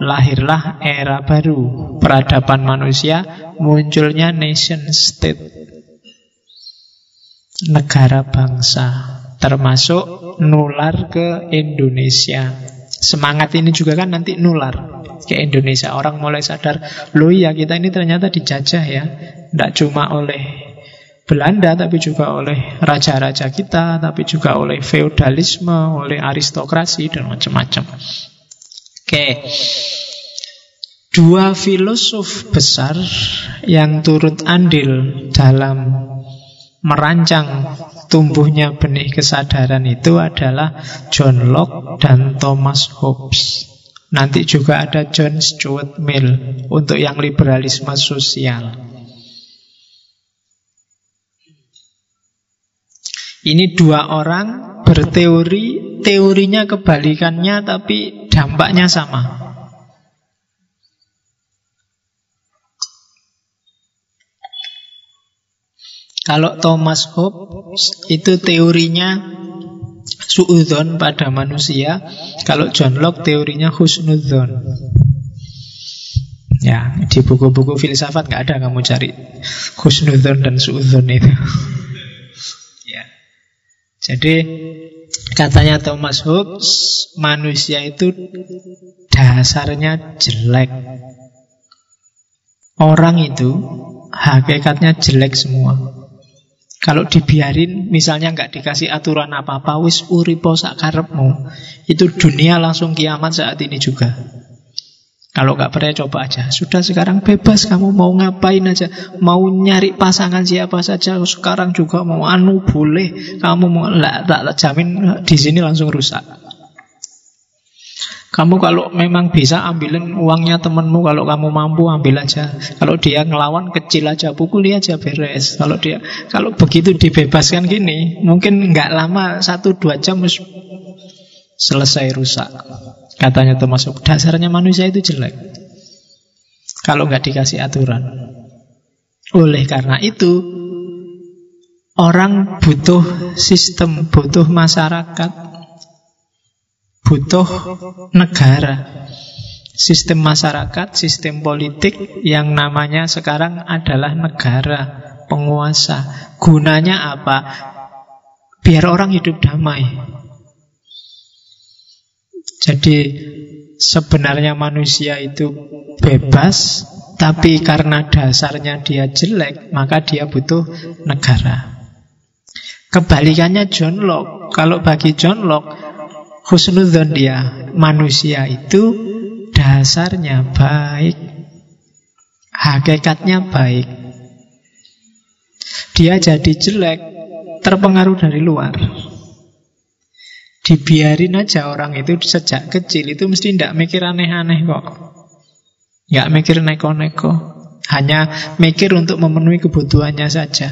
S1: lahirlah era baru, peradaban manusia, munculnya nation state. Negara bangsa, termasuk nular ke Indonesia. Semangat ini juga kan nanti nular ke Indonesia. Orang mulai sadar, loh ya kita ini ternyata dijajah ya. Tidak cuma oleh Belanda, tapi juga oleh raja-raja kita, tapi juga oleh feodalisme, oleh aristokrasi, dan macam-macam. Oke. Dua filosof besar yang turut andil dalam merancang tumbuhnya benih kesadaran itu adalah John Locke dan Thomas Hobbes. Nanti juga ada John Stuart Mill untuk yang liberalisme sosial. Ini dua orang berteori, teorinya kebalikannya tapi dampaknya sama. Kalau Thomas Hobbes itu teorinya suudon pada manusia, kalau John Locke teorinya husnudon. Ya, di buku-buku filsafat nggak ada kamu cari husnudon dan suudon itu. Jadi katanya Thomas Hobbes, manusia itu dasarnya jelek. Orang itu hakikatnya jelek semua. Kalau dibiarin, misalnya nggak dikasih aturan apa-apa, wis uripo sakarepmu, itu dunia langsung kiamat saat ini juga. Kalau nggak percaya coba aja. Sudah sekarang bebas kamu mau ngapain aja. Mau nyari pasangan siapa saja sekarang juga mau anu boleh. Kamu mau lah, tak jamin di sini langsung rusak. Kamu kalau memang bisa ambilin uangnya temenmu Kalau kamu mampu ambil aja Kalau dia ngelawan kecil aja pukuli aja beres Kalau dia kalau begitu dibebaskan gini Mungkin nggak lama satu dua jam selesai rusak Katanya termasuk dasarnya manusia itu jelek. Kalau nggak dikasih aturan. Oleh karena itu, orang butuh sistem, butuh masyarakat, butuh negara. Sistem masyarakat, sistem politik yang namanya sekarang adalah negara, penguasa. Gunanya apa? Biar orang hidup damai. Jadi sebenarnya manusia itu bebas, tapi karena dasarnya dia jelek, maka dia butuh negara. Kebalikannya John Locke. Kalau bagi John Locke, husnudzon dia, manusia itu dasarnya baik. Hakikatnya baik. Dia jadi jelek terpengaruh dari luar. Dibiarin aja orang itu sejak kecil itu mesti tidak mikir aneh-aneh kok. Nggak mikir neko-neko. Hanya mikir untuk memenuhi kebutuhannya saja.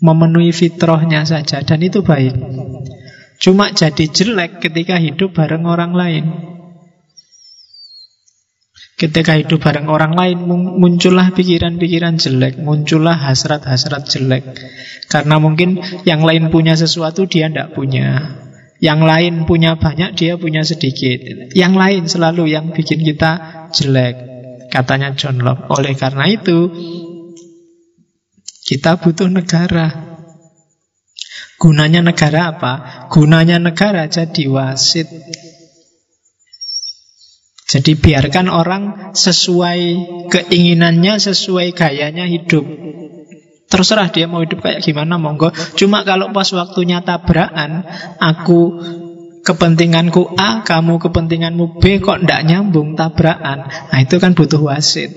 S1: Memenuhi fitrahnya saja. Dan itu baik. Cuma jadi jelek ketika hidup bareng orang lain. Ketika hidup bareng orang lain muncullah pikiran-pikiran jelek, muncullah hasrat-hasrat jelek. Karena mungkin yang lain punya sesuatu dia tidak punya. Yang lain punya banyak, dia punya sedikit. Yang lain selalu yang bikin kita jelek. Katanya John Locke. Oleh karena itu, kita butuh negara. Gunanya negara apa? Gunanya negara jadi wasit. Jadi biarkan orang sesuai keinginannya, sesuai gayanya hidup. Terserah dia mau hidup kayak gimana monggo. Cuma kalau pas waktunya tabrakan, aku kepentinganku A, kamu kepentinganmu B kok ndak nyambung tabrakan. Nah, itu kan butuh wasit.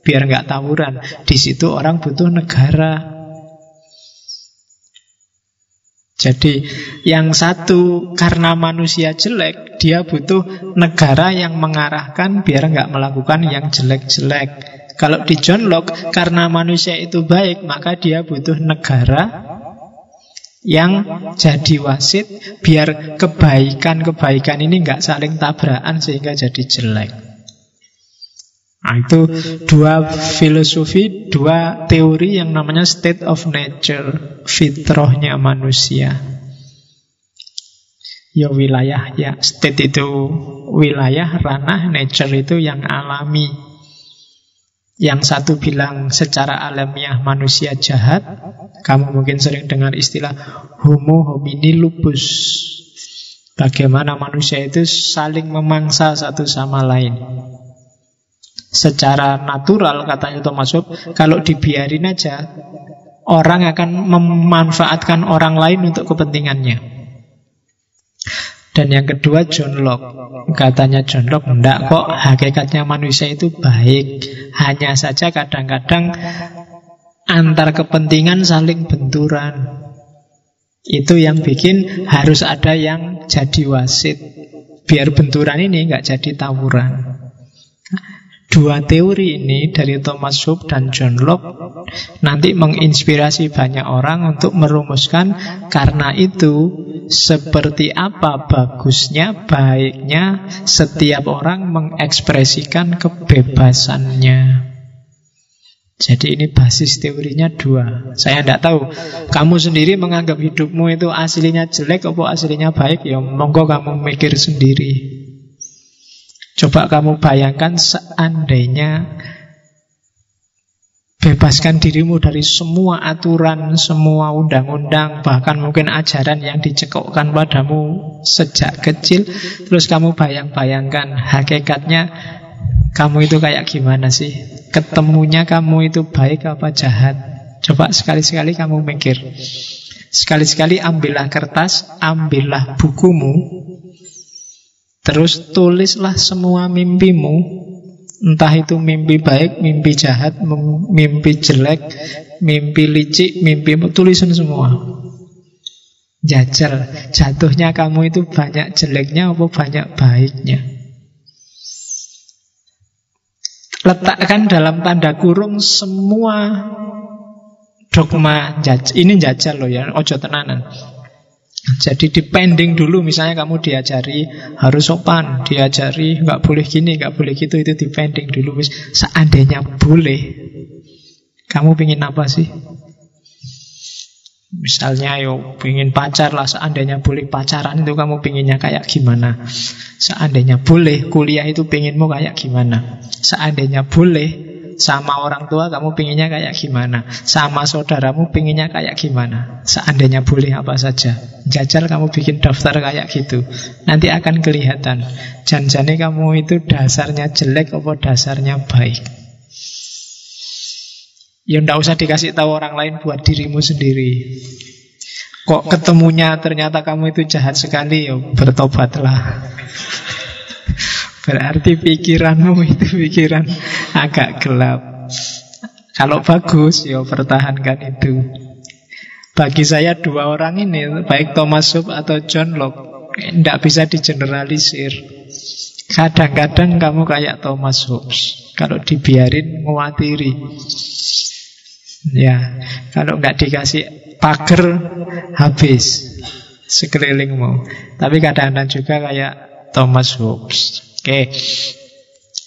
S1: Biar nggak tawuran. Di situ orang butuh negara. Jadi yang satu karena manusia jelek, dia butuh negara yang mengarahkan biar nggak melakukan yang jelek-jelek. Kalau di John Locke, karena manusia itu baik, maka dia butuh negara yang jadi wasit biar kebaikan-kebaikan ini nggak saling tabrakan sehingga jadi jelek. Nah, itu dua filosofi, dua teori yang namanya state of nature, fitrahnya manusia. Ya wilayah, ya state itu wilayah, ranah, nature itu yang alami. Yang satu bilang secara alamiah manusia jahat Kamu mungkin sering dengar istilah Homo homini lupus. Bagaimana manusia itu saling memangsa satu sama lain? Secara natural katanya Thomas Hobbes Kalau dibiarin aja Orang akan memanfaatkan orang lain untuk kepentingannya dan yang kedua John Locke. Katanya John Locke Enggak kok hakikatnya manusia itu baik. Hanya saja kadang-kadang Antar kepentingan saling benturan. Itu yang bikin harus ada yang jadi wasit. Biar benturan ini nggak jadi tawuran Dua teori ini dari Thomas Hobbes dan John Locke nanti menginspirasi banyak orang untuk merumuskan karena itu seperti apa bagusnya, baiknya setiap orang mengekspresikan kebebasannya. Jadi ini basis teorinya dua. Saya tidak tahu. Kamu sendiri menganggap hidupmu itu aslinya jelek atau aslinya baik? Ya monggo kamu mikir sendiri. Coba kamu bayangkan seandainya Bebaskan dirimu dari semua aturan, semua undang-undang, bahkan mungkin ajaran yang dicekokkan padamu sejak kecil. Terus kamu bayang-bayangkan hakikatnya kamu itu kayak gimana sih? Ketemunya kamu itu baik apa jahat? Coba sekali-sekali kamu mikir. Sekali-sekali ambillah kertas, ambillah bukumu, Terus tulislah semua mimpimu. Entah itu mimpi baik, mimpi jahat, mimpi jelek, mimpi licik, mimpi tulisan semua. Jajal, jatuhnya kamu itu banyak jeleknya apa banyak baiknya? Letakkan dalam tanda kurung semua dogma jajal Ini jajal loh ya, ojo tenanan jadi dipending dulu misalnya kamu diajari harus sopan, diajari nggak boleh gini, nggak boleh gitu itu dipending dulu. Seandainya boleh, kamu pingin apa sih? Misalnya yo pingin pacar lah Seandainya boleh pacaran itu kamu pinginnya kayak gimana Seandainya boleh kuliah itu pinginmu kayak gimana Seandainya boleh sama orang tua kamu pinginnya kayak gimana? Sama saudaramu pinginnya kayak gimana? Seandainya boleh apa saja. Jajal kamu bikin daftar kayak gitu. Nanti akan kelihatan. Janjane kamu itu dasarnya jelek apa dasarnya baik. Ya ndak usah dikasih tahu orang lain buat dirimu sendiri. Kok ketemunya ternyata kamu itu jahat sekali, ya bertobatlah. Berarti pikiranmu itu pikiran agak gelap. Kalau bagus, ya pertahankan itu. Bagi saya dua orang ini, baik Thomas Hobbes atau John Locke, tidak bisa digeneralisir. Kadang-kadang kamu kayak Thomas Hobbes. Kalau dibiarin nguatiri. Ya, kalau nggak dikasih pagar habis sekelilingmu. Tapi kadang-kadang juga kayak Thomas Hobbes. Oke.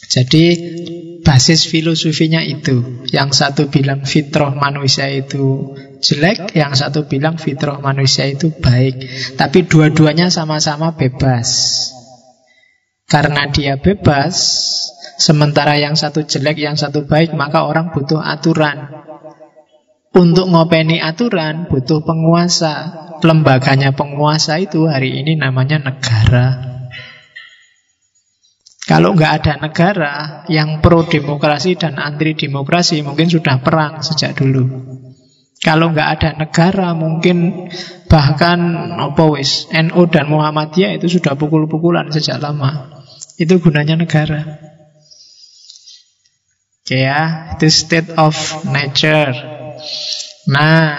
S1: Jadi basis filosofinya itu. Yang satu bilang fitrah manusia itu jelek, yang satu bilang fitrah manusia itu baik. Tapi dua-duanya sama-sama bebas. Karena dia bebas, sementara yang satu jelek, yang satu baik, maka orang butuh aturan. Untuk ngopeni aturan butuh penguasa. Lembaganya penguasa itu hari ini namanya negara. Kalau nggak ada negara yang pro demokrasi dan anti demokrasi, mungkin sudah perang sejak dulu. Kalau nggak ada negara, mungkin bahkan apa wis NU dan Muhammadiyah itu sudah pukul-pukulan sejak lama. Itu gunanya negara. Oke ya, itu state of nature. Nah,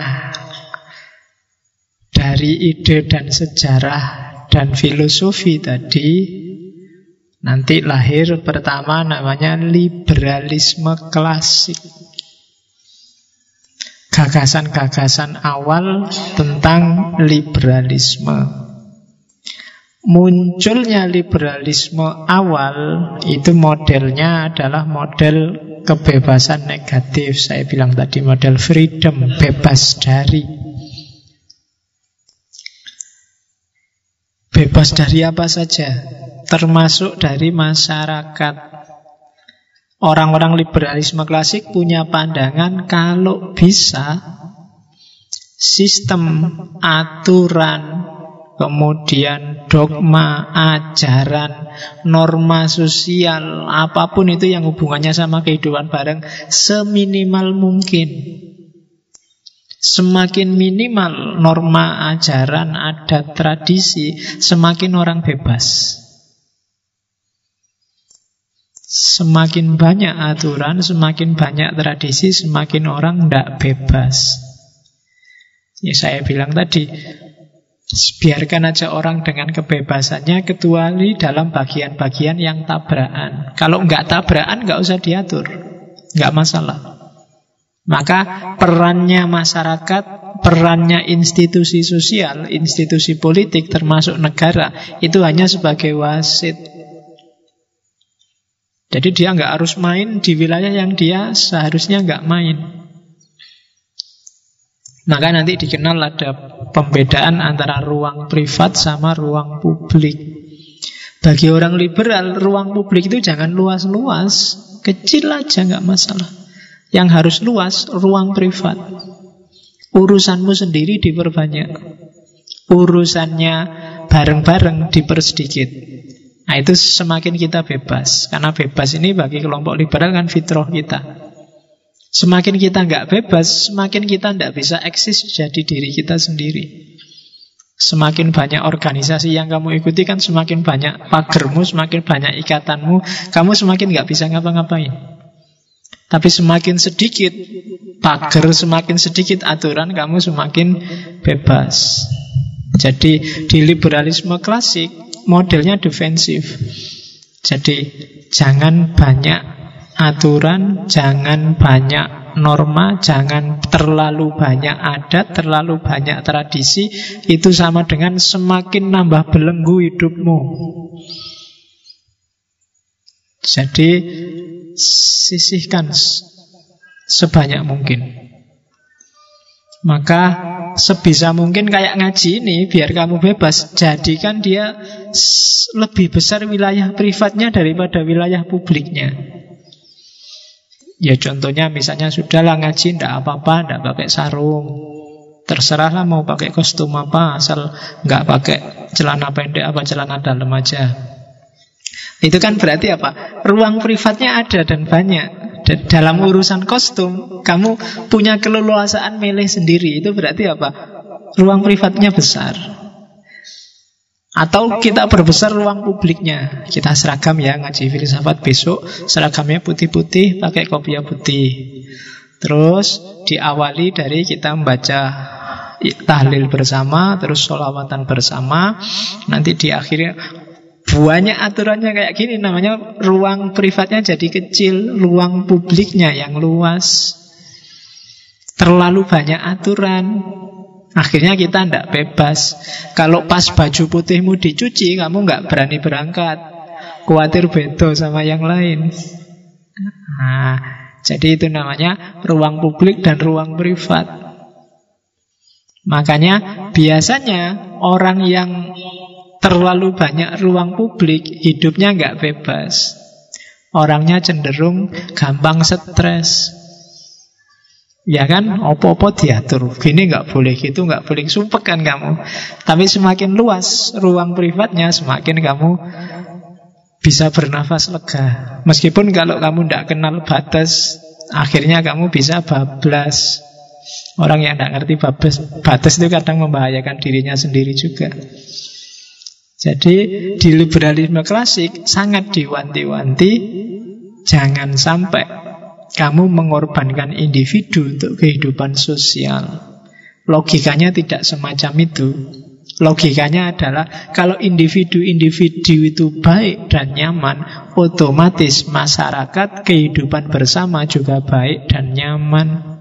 S1: dari ide dan sejarah dan filosofi tadi Nanti lahir pertama namanya liberalisme klasik. Gagasan-gagasan awal tentang liberalisme. Munculnya liberalisme awal itu modelnya adalah model kebebasan negatif. Saya bilang tadi model freedom, bebas dari. Bebas dari apa saja? Termasuk dari masyarakat. Orang-orang liberalisme klasik punya pandangan kalau bisa sistem aturan, kemudian dogma, ajaran, norma sosial, apa pun itu yang hubungannya sama kehidupan bareng seminimal mungkin. Semakin minimal norma ajaran, adat, tradisi, semakin orang bebas. Semakin banyak aturan, semakin banyak tradisi, semakin orang tidak bebas. Ya saya bilang tadi, biarkan aja orang dengan kebebasannya kecuali dalam bagian-bagian yang tabrakan. Kalau nggak tabrakan nggak usah diatur, nggak masalah. Maka perannya masyarakat, perannya institusi sosial, institusi politik termasuk negara itu hanya sebagai wasit jadi dia nggak harus main di wilayah yang dia seharusnya nggak main. Maka nanti dikenal ada pembedaan antara ruang privat sama ruang publik. Bagi orang liberal, ruang publik itu jangan luas-luas, kecil aja nggak masalah. Yang harus luas, ruang privat. Urusanmu sendiri diperbanyak. Urusannya bareng-bareng dipersedikit. Nah itu semakin kita bebas Karena bebas ini bagi kelompok liberal kan fitrah kita Semakin kita nggak bebas Semakin kita tidak bisa eksis jadi diri kita sendiri Semakin banyak organisasi yang kamu ikuti kan semakin banyak pagermu, semakin banyak ikatanmu, kamu semakin nggak bisa ngapa-ngapain. Tapi semakin sedikit pagar, semakin sedikit aturan, kamu semakin bebas. Jadi di liberalisme klasik modelnya defensif. Jadi jangan banyak aturan, jangan banyak norma, jangan terlalu banyak adat, terlalu banyak tradisi, itu sama dengan semakin nambah belenggu hidupmu. Jadi sisihkan sebanyak mungkin. Maka sebisa mungkin kayak ngaji ini biar kamu bebas. Jadikan dia lebih besar wilayah privatnya daripada wilayah publiknya. Ya contohnya misalnya sudahlah ngaji ndak apa-apa ndak pakai sarung. Terserahlah mau pakai kostum apa asal nggak pakai celana pendek apa celana dalam aja. Itu kan berarti apa? Ruang privatnya ada dan banyak dalam urusan kostum, kamu punya keleluasaan milih sendiri. Itu berarti apa? Ruang privatnya besar. Atau kita berbesar ruang publiknya. Kita seragam ya ngaji filsafat besok. Seragamnya putih-putih pakai kopiah putih. Terus diawali dari kita membaca tahlil bersama, terus sholawatan bersama. Nanti di akhirnya banyak aturannya kayak gini namanya ruang privatnya jadi kecil, ruang publiknya yang luas. Terlalu banyak aturan. Akhirnya kita tidak bebas. Kalau pas baju putihmu dicuci, kamu nggak berani berangkat. Khawatir beda sama yang lain. Nah, jadi itu namanya ruang publik dan ruang privat. Makanya biasanya orang yang terlalu banyak ruang publik, hidupnya nggak bebas. Orangnya cenderung gampang stres. Ya kan, opo-opo diatur. Gini nggak boleh, gitu nggak boleh. Sumpah kan kamu. Tapi semakin luas ruang privatnya, semakin kamu bisa bernafas lega. Meskipun kalau kamu tidak kenal batas, akhirnya kamu bisa bablas. Orang yang tidak ngerti batas, batas itu kadang membahayakan dirinya sendiri juga. Jadi di liberalisme klasik sangat diwanti-wanti jangan sampai kamu mengorbankan individu untuk kehidupan sosial. Logikanya tidak semacam itu. Logikanya adalah kalau individu-individu itu baik dan nyaman, otomatis masyarakat kehidupan bersama juga baik dan nyaman.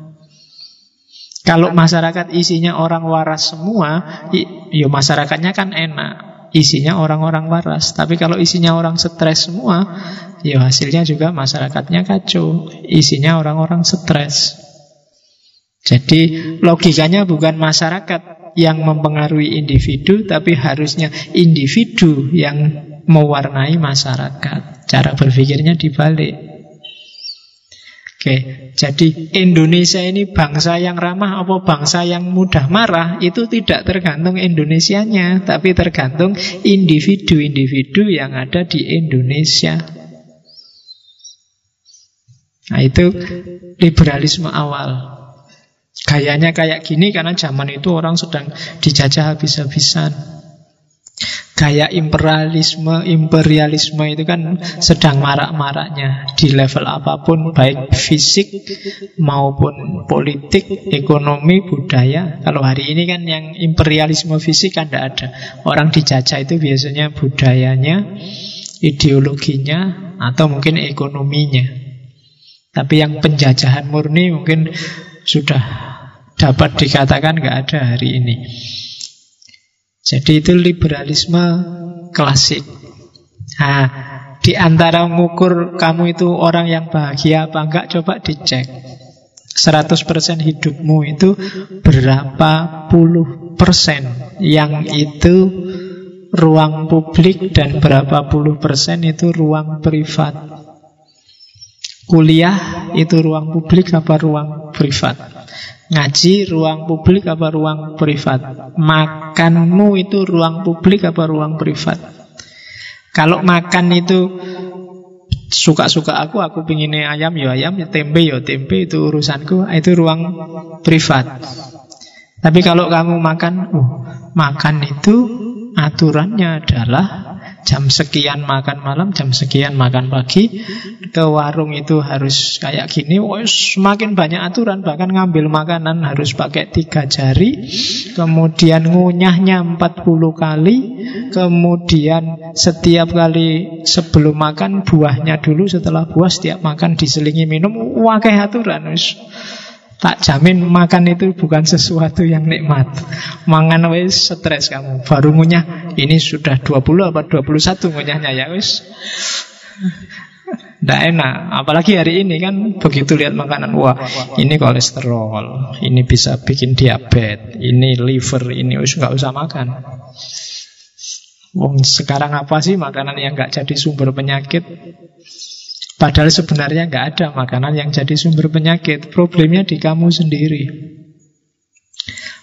S1: Kalau masyarakat isinya orang waras semua, ya masyarakatnya kan enak isinya orang-orang waras. Tapi kalau isinya orang stres semua, ya hasilnya juga masyarakatnya kacau. Isinya orang-orang stres. Jadi logikanya bukan masyarakat yang mempengaruhi individu, tapi harusnya individu yang mewarnai masyarakat. Cara berpikirnya dibalik. Oke, jadi Indonesia ini bangsa yang ramah apa bangsa yang mudah marah itu tidak tergantung Indonesianya, tapi tergantung individu-individu yang ada di Indonesia. Nah itu liberalisme awal. Gayanya kayak gini karena zaman itu orang sedang dijajah habis-habisan. Gaya imperialisme, imperialisme itu kan sedang marak-maraknya di level apa pun, baik fisik maupun politik, ekonomi, budaya. Kalau hari ini kan yang imperialisme fisik kan tidak ada. Orang dijajah itu biasanya budayanya, ideologinya, atau mungkin ekonominya. Tapi yang penjajahan murni mungkin sudah dapat dikatakan nggak ada hari ini. Jadi itu liberalisme klasik. Nah, di antara mengukur kamu itu orang yang bahagia apa enggak, coba dicek. 100% hidupmu itu berapa puluh persen yang itu ruang publik dan berapa puluh persen itu ruang privat. Kuliah itu ruang publik apa ruang privat? Ngaji ruang publik apa ruang privat? Makanmu itu ruang publik apa ruang privat? Kalau makan itu suka-suka aku, aku pinginnya ayam ya ayam, ya tempe ya tempe itu urusanku, itu ruang privat. Tapi kalau kamu makan, oh, makan itu aturannya adalah jam sekian makan malam, jam sekian makan pagi. Ke warung itu harus kayak gini. Oh, semakin banyak aturan, bahkan ngambil makanan harus pakai tiga jari. Kemudian ngunyahnya 40 kali. Kemudian setiap kali sebelum makan buahnya dulu, setelah buah setiap makan diselingi minum. Wakai aturan. Tak jamin makan itu bukan sesuatu yang nikmat. Mangan wis stres kamu. Baru ngunyah ini sudah 20 apa 21 ngunyahnya ya wis. Tidak enak, apalagi hari ini kan begitu lihat makanan Wah ini kolesterol, ini bisa bikin diabetes, ini liver, ini wis nggak usah makan Wong sekarang apa sih makanan yang nggak jadi sumber penyakit Padahal sebenarnya nggak ada makanan yang jadi sumber penyakit. Problemnya di kamu sendiri.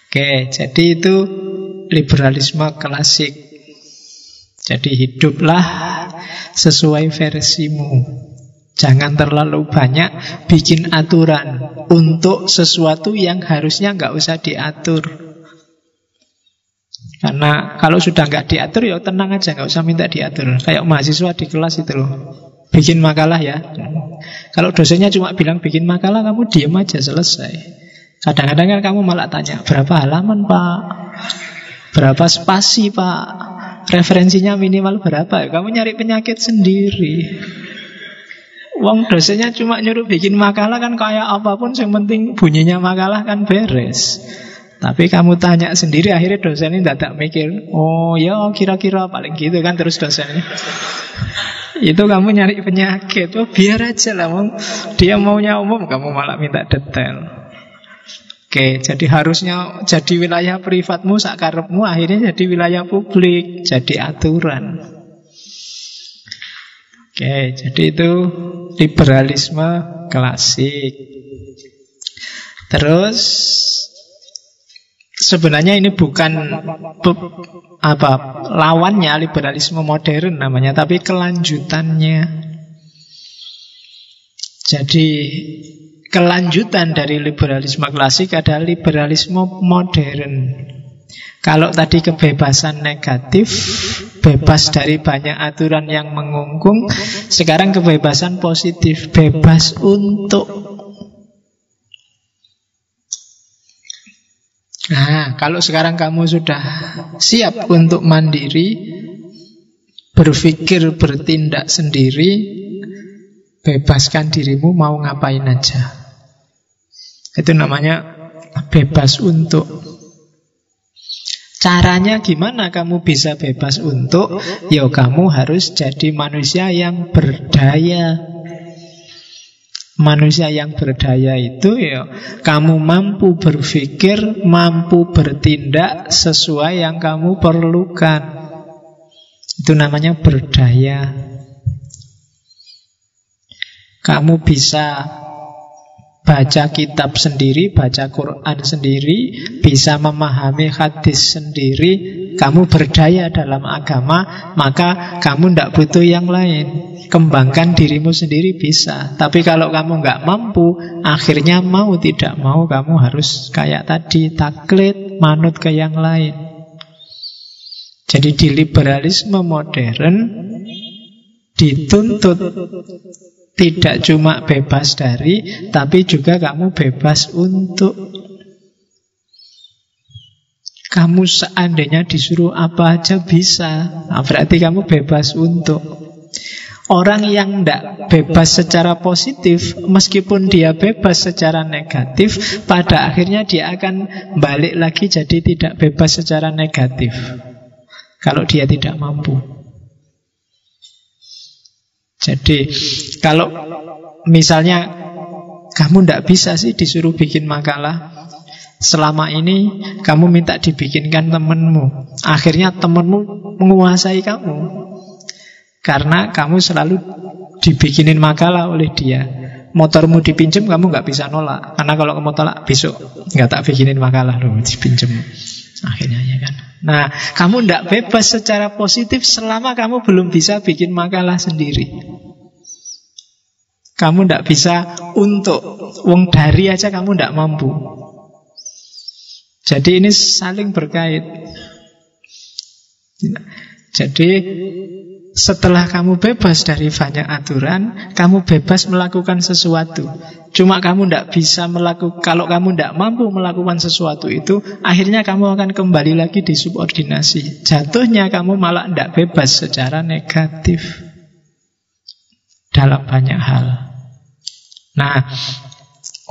S1: Oke, jadi itu liberalisme klasik. Jadi hiduplah sesuai versimu. Jangan terlalu banyak bikin aturan untuk sesuatu yang harusnya nggak usah diatur. Karena kalau sudah nggak diatur ya tenang aja, nggak usah minta diatur. Kayak mahasiswa di kelas itu loh, bikin makalah ya. Kalau dosennya cuma bilang bikin makalah, kamu diem aja selesai. Kadang-kadang kan kamu malah tanya berapa halaman pak, berapa spasi pak, referensinya minimal berapa? Kamu nyari penyakit sendiri. Wong dosennya cuma nyuruh bikin makalah kan kayak apa pun, yang penting bunyinya makalah kan beres. Tapi kamu tanya sendiri akhirnya dosen ini tidak mikir Oh ya kira-kira paling gitu kan terus dosennya Itu kamu nyari penyakit Oh biar aja lah Dia maunya umum kamu malah minta detail Oke, jadi harusnya jadi wilayah privatmu, sakarepmu, akhirnya jadi wilayah publik, jadi aturan. Oke, jadi itu liberalisme klasik. Terus Sebenarnya ini bukan apa lawannya liberalisme modern namanya, tapi kelanjutannya. Jadi kelanjutan dari liberalisme klasik adalah liberalisme modern. Kalau tadi kebebasan negatif, bebas dari banyak aturan yang mengungkung, sekarang kebebasan positif, bebas untuk Nah, kalau sekarang kamu sudah siap untuk mandiri, berpikir, bertindak sendiri, bebaskan dirimu mau ngapain aja. Itu namanya bebas untuk. Caranya gimana kamu bisa bebas untuk? Ya kamu harus jadi manusia yang berdaya Manusia yang berdaya itu ya kamu mampu berpikir, mampu bertindak sesuai yang kamu perlukan. Itu namanya berdaya. Kamu bisa baca kitab sendiri, baca Quran sendiri, bisa memahami hadis sendiri, kamu berdaya dalam agama, maka kamu tidak butuh yang lain. Kembangkan dirimu sendiri bisa. Tapi kalau kamu nggak mampu, akhirnya mau tidak mau kamu harus kayak tadi, taklid, manut ke yang lain. Jadi di liberalisme modern dituntut tidak cuma bebas dari, tapi juga kamu bebas untuk. Kamu seandainya disuruh apa aja bisa. Nah, berarti kamu bebas untuk. Orang yang tidak bebas secara positif, meskipun dia bebas secara negatif, pada akhirnya dia akan balik lagi jadi tidak bebas secara negatif. Kalau dia tidak mampu. Jadi kalau misalnya kamu tidak bisa sih disuruh bikin makalah Selama ini kamu minta dibikinkan temenmu. Akhirnya temenmu menguasai kamu. Karena kamu selalu dibikinin makalah oleh dia. Motormu dipinjem kamu nggak bisa nolak. Karena kalau kamu tolak besok nggak tak bikinin makalah loh dipinjem Akhirnya ya kan? Nah kamu tidak bebas secara positif Selama kamu belum bisa bikin makalah sendiri. Kamu tidak bisa untuk Wong dari aja kamu tidak mampu Jadi ini saling berkait. Jadi setelah kamu bebas dari banyak aturan Kamu bebas melakukan sesuatu. Cuma kamu tidak bisa melakukan Kalau kamu tidak mampu melakukan sesuatu itu Akhirnya kamu akan kembali lagi di subordinasi. Jatuhnya kamu malah tidak bebas secara negatif. Dalam banyak hal. Nah,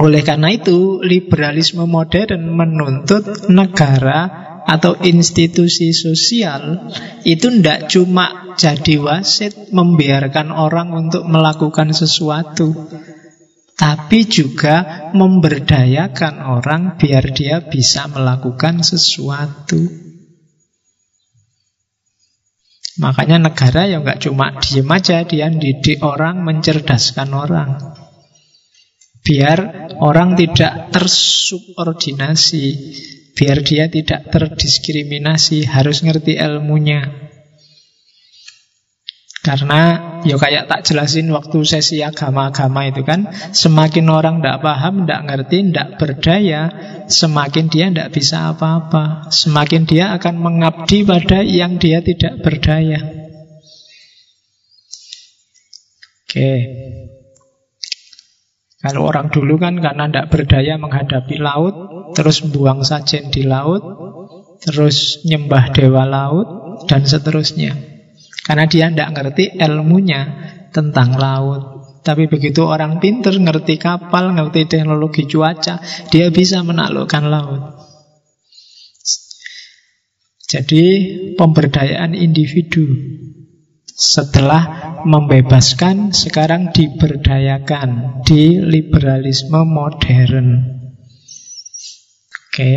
S1: oleh karena itu liberalisme modern menuntut negara atau institusi sosial itu tidak cuma jadi wasit membiarkan orang untuk melakukan sesuatu tapi juga memberdayakan orang biar dia bisa melakukan sesuatu. Makanya negara yang nggak cuma diem aja, dia didik orang, mencerdaskan orang. Biar orang tidak tersubordinasi. Biar dia tidak terdiskriminasi. Harus ngerti ilmunya. Karena ya kayak tak jelasin waktu sesi agama-agama itu kan Semakin orang tidak paham, tidak ngerti, tidak berdaya Semakin dia tidak bisa apa-apa. Semakin dia akan mengabdi pada yang dia tidak berdaya. Oke Kalau orang dulu kan karena tidak berdaya menghadapi laut Terus buang sajen di laut Terus nyembah dewa laut Dan seterusnya karena dia tidak ngerti ilmunya tentang laut. Tapi begitu orang pinter ngerti kapal, ngerti teknologi cuaca, dia bisa menaklukkan laut. Jadi pemberdayaan individu setelah membebaskan sekarang diberdayakan di liberalisme modern. Oke,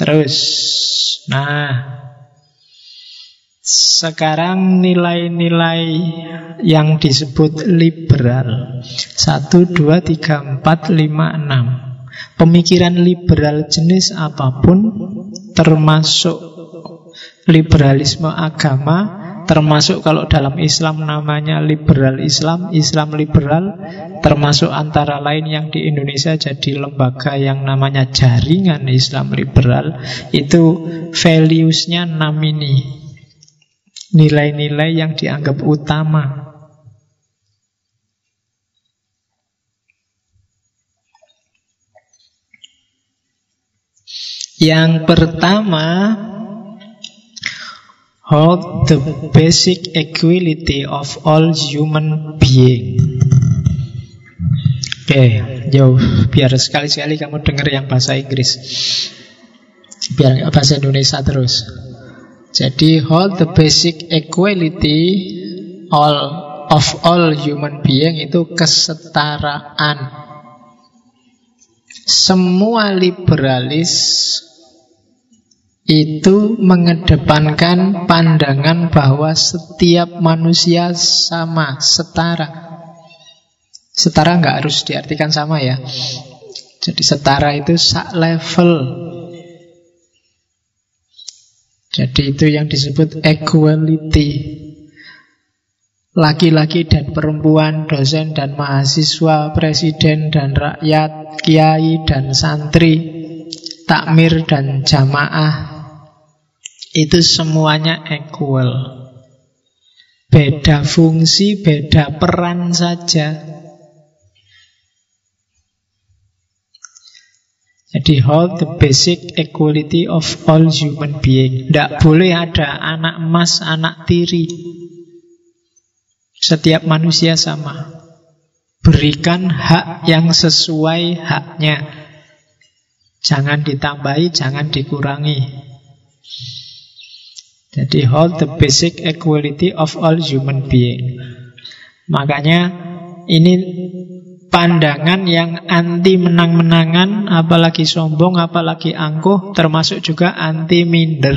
S1: terus, nah sekarang nilai-nilai yang disebut liberal. 1, 2, 3, 4, 5, 6 Pemikiran liberal jenis apa pun Termasuk liberalisme agama Termasuk kalau dalam Islam namanya liberal Islam Islam liberal Termasuk antara lain yang di Indonesia jadi lembaga yang namanya jaringan Islam liberal Itu values-nya 6 ini nilai-nilai yang dianggap utama. Yang pertama, hold the basic equality of all human being. Oke, okay, jauh biar sekali-sekali kamu dengar yang bahasa Inggris. Biar bahasa Indonesia terus. Jadi hold the basic equality all of all human being itu kesetaraan. Semua liberalis itu mengedepankan pandangan bahwa setiap manusia sama, setara. Setara nggak harus diartikan sama ya. Jadi setara itu sak level jadi itu yang disebut equality. Laki-laki dan perempuan, dosen dan mahasiswa, presiden dan rakyat, kiai dan santri, takmir dan jamaah. Itu semuanya equal. Beda fungsi, beda peran saja. Jadi hold the basic equality of all human being. Tidak boleh ada anak emas, anak tiri. Setiap manusia sama. Berikan hak yang sesuai haknya. Jangan ditambahi, jangan dikurangi. Jadi hold the basic equality of all human being. Makanya ini pandangan yang anti menang-menangan, apalagi sombong, apalagi angkuh, termasuk juga anti minder.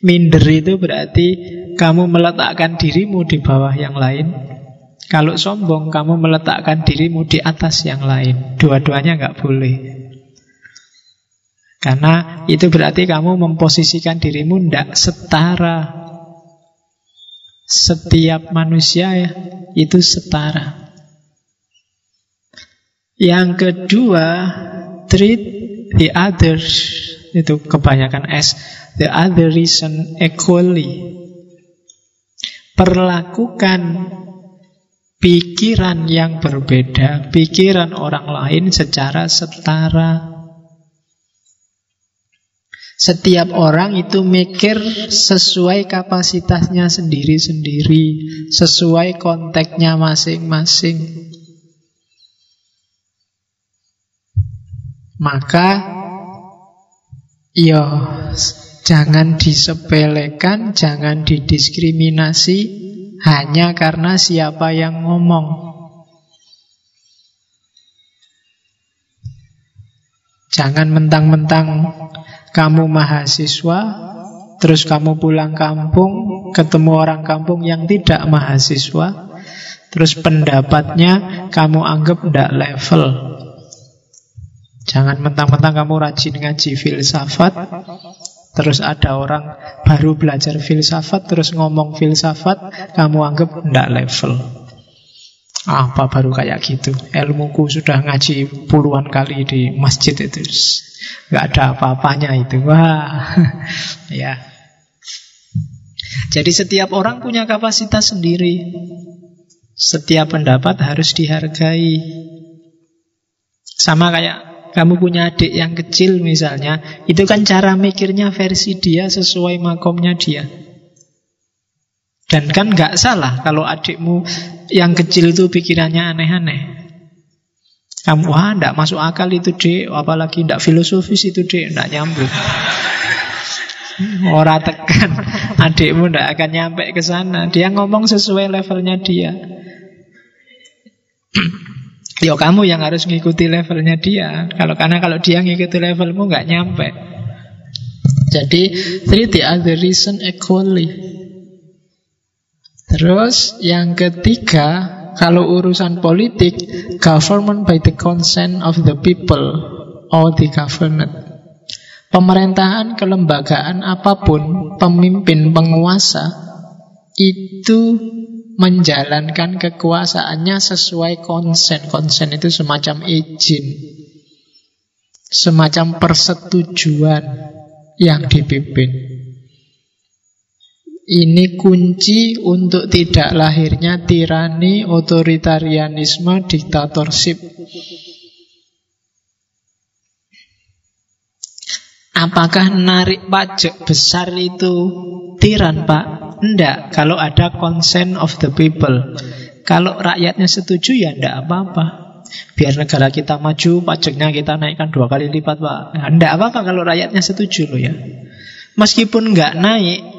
S1: Minder itu berarti kamu meletakkan dirimu di bawah yang lain. Kalau sombong, kamu meletakkan dirimu di atas yang lain. Dua-duanya nggak boleh. Karena itu berarti kamu memposisikan dirimu tidak setara. Setiap manusia ya, itu setara. Yang kedua, treat the others itu kebanyakan S, the other reason equally. Perlakukan pikiran yang berbeda, pikiran orang lain secara setara. Setiap orang itu mikir sesuai kapasitasnya sendiri-sendiri, sesuai konteksnya masing-masing. Maka yo jangan disepelekan, jangan didiskriminasi hanya karena siapa yang ngomong. Jangan mentang-mentang kamu mahasiswa, terus kamu pulang kampung, ketemu orang kampung yang tidak mahasiswa, terus pendapatnya kamu anggap tidak level. Jangan mentang-mentang kamu rajin ngaji filsafat Terus ada orang baru belajar filsafat Terus ngomong filsafat Kamu anggap tidak level Apa baru kayak gitu? Ilmuku sudah ngaji puluhan kali di masjid itu. Gak ada apa-apanya itu. Wah. Ya. Jadi setiap orang punya kapasitas sendiri. Setiap pendapat harus dihargai. Sama kayak kamu punya adik yang kecil misalnya, itu kan cara mikirnya versi dia sesuai makomnya dia. Dan kan nggak salah kalau adikmu yang kecil itu pikirannya aneh-aneh. Kamu, wah, ndak masuk akal itu dek, apalagi ndak filosofis itu dek, ndak nyambung. Orang tekan, adikmu ndak akan nyampe ke sana. Dia ngomong sesuai levelnya dia. Ya kamu yang harus ngikuti levelnya dia. Kalau karena kalau dia ngikuti levelmu nggak nyampe. Jadi treat the other reason equally. Terus yang ketiga, kalau urusan politik, government by the consent of the people or the government. Pemerintahan, kelembagaan apa pun, pemimpin, penguasa itu menjalankan kekuasaannya sesuai konsen. Konsen itu semacam izin, semacam persetujuan yang dipimpin. Ini kunci untuk tidak lahirnya tirani, otoritarianisme, diktatorship. Apakah narik pajak besar itu tiran, Pak? Enggak, kalau ada consent of the people. Kalau rakyatnya setuju ya enggak apa-apa. Biar negara kita maju, pajaknya kita naikkan dua kali lipat, Pak. Enggak apa-apa kalau rakyatnya setuju loh ya. Meskipun enggak naik,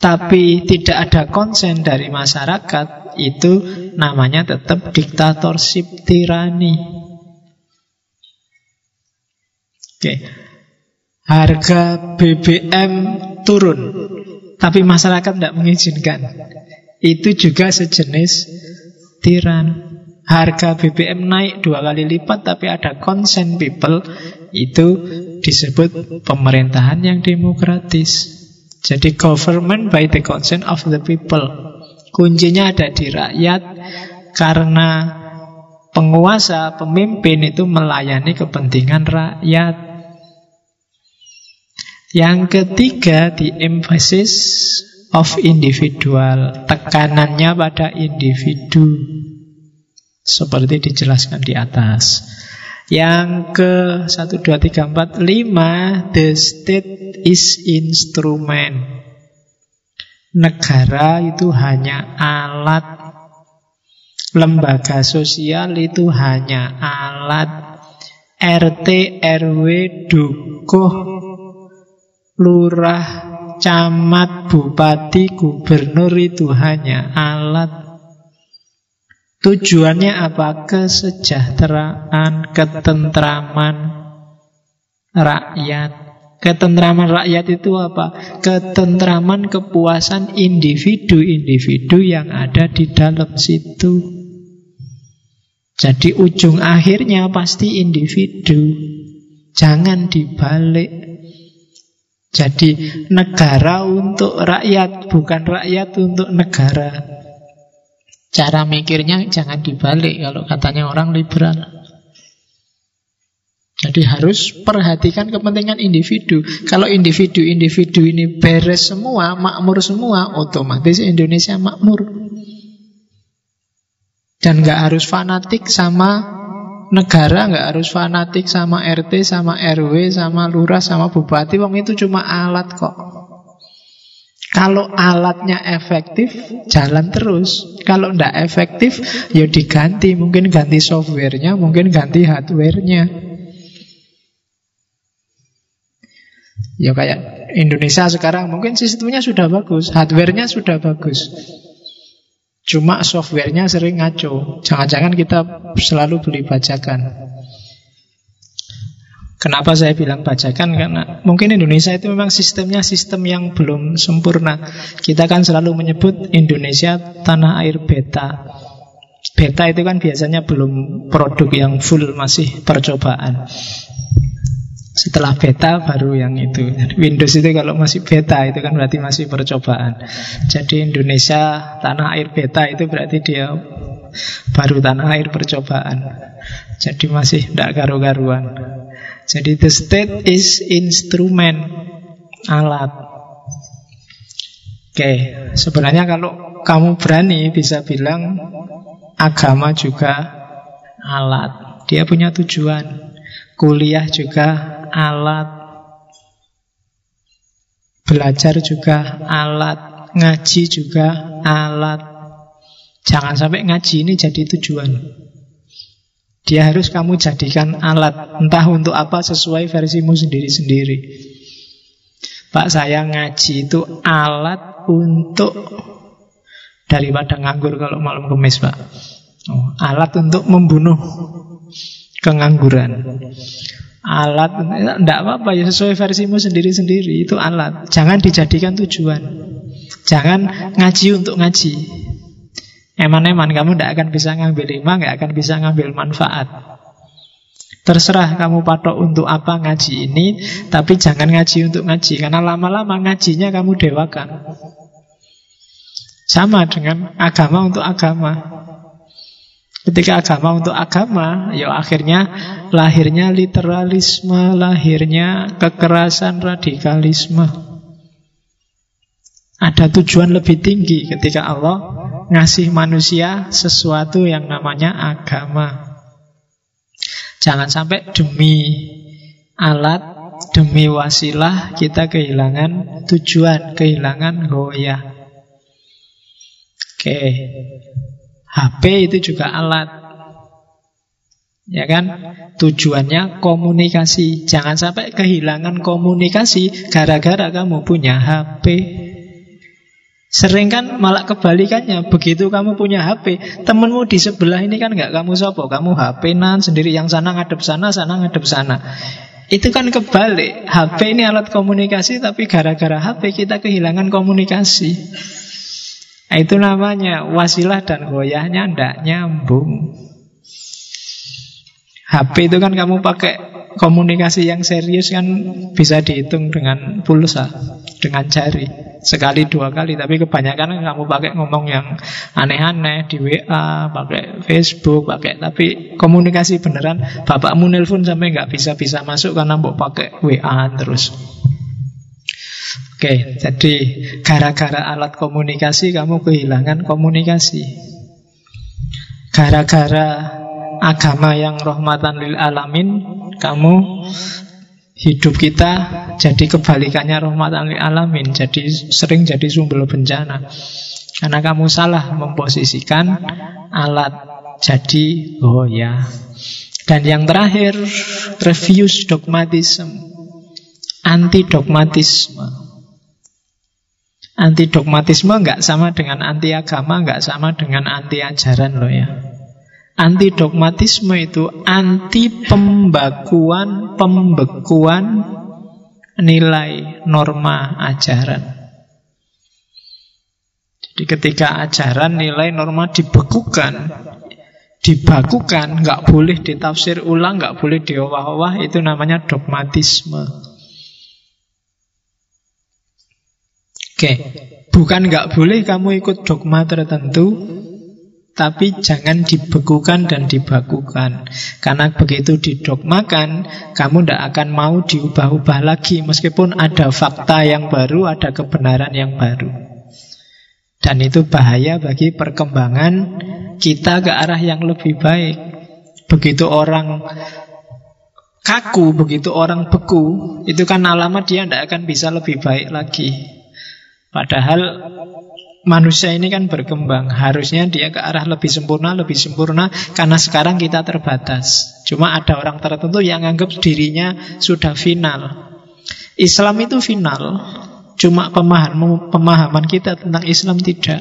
S1: tapi tidak ada konsen dari masyarakat, itu namanya tetap diktatorship tirani. Oke. Harga BBM turun tapi masyarakat tidak mengizinkan. Itu juga sejenis tiran. Harga BBM naik dua kali lipat tapi ada consent people itu disebut pemerintahan yang demokratis. Jadi government by the consent of the people. Kuncinya ada di rakyat karena penguasa, pemimpin itu melayani kepentingan rakyat. Yang ketiga, di emphasis of individual. Tekanannya pada individu. Seperti dijelaskan di atas. Yang ke 1, 2, 3, 4, 5 The state is instrument. Negara itu hanya alat. Lembaga sosial itu hanya alat. RT, RW, dukuh lurah, camat, bupati, gubernur itu hanya alat. Tujuannya apa? Kesejahteraan, ketentraman rakyat. Ketentraman rakyat itu apa? Ketentraman kepuasan individu-individu yang ada di dalam situ. Jadi ujung akhirnya pasti individu. Jangan dibalik. Jadi negara untuk rakyat, bukan rakyat untuk negara. Cara mikirnya jangan dibalik kalau katanya orang liberal. Jadi harus perhatikan kepentingan individu. Kalau individu-individu ini beres semua, makmur semua, otomatis Indonesia makmur. Dan nggak harus fanatik sama negara nggak harus fanatik sama RT, sama RW, sama lurah, sama bupati. Wong itu cuma alat kok. Kalau alatnya efektif, jalan terus. Kalau tidak efektif, ya diganti. Mungkin ganti softwarenya, mungkin ganti hardwarenya. Ya kayak Indonesia sekarang, mungkin sistemnya sudah bagus, hardwarenya sudah bagus. Cuma softwarenya sering ngaco. Jangan-jangan kita selalu beli bajakan. Kenapa saya bilang bajakan? Karena mungkin Indonesia itu memang sistemnya sistem yang belum sempurna. Kita kan selalu menyebut Indonesia tanah air beta. Beta itu kan biasanya belum produk yang full, masih percobaan. Setelah beta baru yang itu. Windows itu kalau masih beta itu kan berarti masih percobaan. Jadi Indonesia tanah air beta itu berarti dia baru tanah air percobaan. Jadi masih tidak karu-karuan. Jadi the state is instrument, alat. Oke, sebenarnya kalau kamu berani bisa bilang agama juga alat. Dia punya tujuan. Kuliah juga alat Belajar juga alat Ngaji juga alat Jangan sampai ngaji ini jadi tujuan Dia harus kamu jadikan alat. Entah untuk apa sesuai versimu sendiri-sendiri. Pak saya ngaji itu alat untuk Daripada nganggur kalau malam kemis pak. Oh, Alat untuk membunuh kengangguran. Alat, tidak apa-apa ya sesuai versimu sendiri-sendiri Itu alat, jangan dijadikan tujuan. Jangan ngaji untuk ngaji Eman-eman kamu tidak akan bisa ngambil lima Tidak akan bisa ngambil manfaat. Terserah kamu patok untuk apa ngaji ini Tapi jangan ngaji untuk ngaji Karena lama-lama ngajinya kamu dewakan. Sama dengan agama untuk agama. Ketika agama untuk agama, ya akhirnya lahirnya literalisme, lahirnya kekerasan radikalisme. Ada tujuan lebih tinggi ketika Allah ngasih manusia sesuatu yang namanya agama. Jangan sampai demi alat, demi wasilah kita kehilangan tujuan, kehilangan goyah. Oke. HP itu juga alat. Ya kan? Tujuannya komunikasi. Jangan sampai kehilangan komunikasi gara-gara kamu punya HP. Sering kan malah kebalikannya Begitu kamu punya HP Temenmu di sebelah ini kan nggak kamu sopo Kamu HP nan sendiri yang sana ngadep sana Sana ngadep sana Itu kan kebalik HP ini alat komunikasi Tapi gara-gara HP kita kehilangan komunikasi Nah, itu namanya wasilah dan goyahnya ndak nyambung. HP itu kan kamu pakai komunikasi yang serius kan bisa dihitung dengan pulsa, dengan jari. Sekali dua kali, tapi kebanyakan kan kamu pakai ngomong yang aneh-aneh di WA, pakai Facebook, pakai tapi komunikasi beneran. Bapakmu nelpon sampai nggak bisa-bisa masuk karena mau pakai WA terus. Oke, jadi gara-gara alat komunikasi kamu kehilangan komunikasi. Gara-gara agama yang rahmatan lil alamin, kamu hidup kita jadi kebalikannya rahmatan lil alamin, jadi sering jadi sumber bencana. Karena kamu salah memposisikan alat jadi oh ya. Dan yang terakhir, refuse dogmatism. Anti dogmatisme. Anti dogmatisme nggak sama dengan anti agama, nggak sama dengan anti ajaran loh ya. Anti dogmatisme itu anti pembakuan, pembekuan nilai norma ajaran. Jadi ketika ajaran nilai norma dibekukan, dibakukan, nggak boleh ditafsir ulang, nggak boleh diowah-owah, itu namanya dogmatisme. Oke, bukan nggak boleh kamu ikut dogma tertentu, tapi jangan dibekukan dan dibakukan. Karena begitu didogmakan, kamu tidak akan mau diubah-ubah lagi, meskipun ada fakta yang baru, ada kebenaran yang baru. Dan itu bahaya bagi perkembangan kita ke arah yang lebih baik. Begitu orang kaku, begitu orang beku, itu kan alamat dia tidak akan bisa lebih baik lagi. Padahal manusia ini kan berkembang. Harusnya dia ke arah lebih sempurna Lebih sempurna Karena sekarang kita terbatas. Cuma ada orang tertentu yang anggap dirinya sudah final. Islam itu final. Cuma pemahaman, pemahaman kita tentang Islam tidak.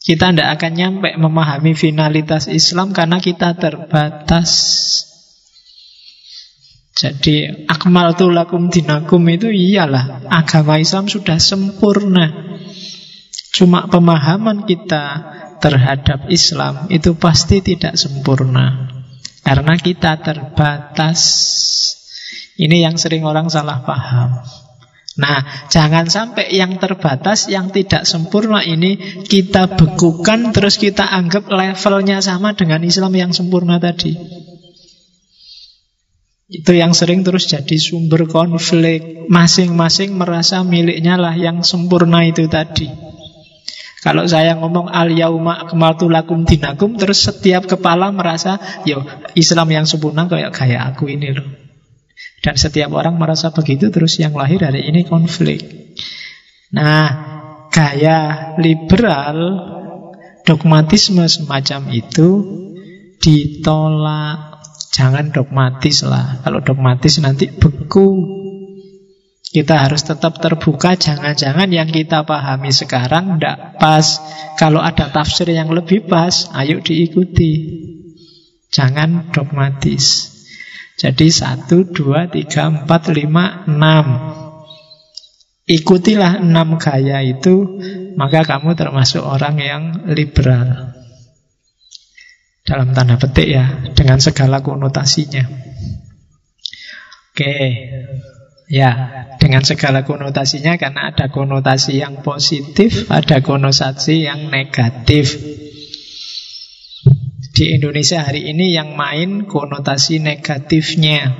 S1: Kita tidak akan nyampe memahami finalitas Islam Karena kita terbatas jadi akmal lakum dinakum itu iyalah agama Islam sudah sempurna. Cuma pemahaman kita terhadap Islam itu pasti tidak sempurna. Karena kita terbatas. Ini yang sering orang salah paham. Nah, jangan sampai yang terbatas, yang tidak sempurna ini kita bekukan terus kita anggap levelnya sama dengan Islam yang sempurna tadi. Itu yang sering terus jadi sumber konflik. Masing-masing merasa miliknya lah yang sempurna itu tadi. Kalau saya ngomong al yauma akmaltu lakum dinakum terus setiap kepala merasa yo Islam yang sempurna kayak kayak aku ini loh. Dan setiap orang merasa begitu terus yang lahir dari ini konflik. Nah, gaya liberal dogmatisme semacam itu ditolak. Jangan dogmatis lah. Kalau dogmatis nanti beku. Kita harus tetap terbuka, jangan-jangan yang kita pahami sekarang tidak pas. Kalau ada tafsir yang lebih pas, ayo diikuti. Jangan dogmatis. Jadi satu, dua, tiga, empat, lima, enam. Ikutilah enam gaya itu, maka kamu termasuk orang yang liberal. Dalam tanda petik ya, dengan segala konotasinya. Oke, ya, dengan segala konotasinya karena ada konotasi yang positif, ada konotasi yang negatif. Di Indonesia hari ini yang main konotasi negatifnya.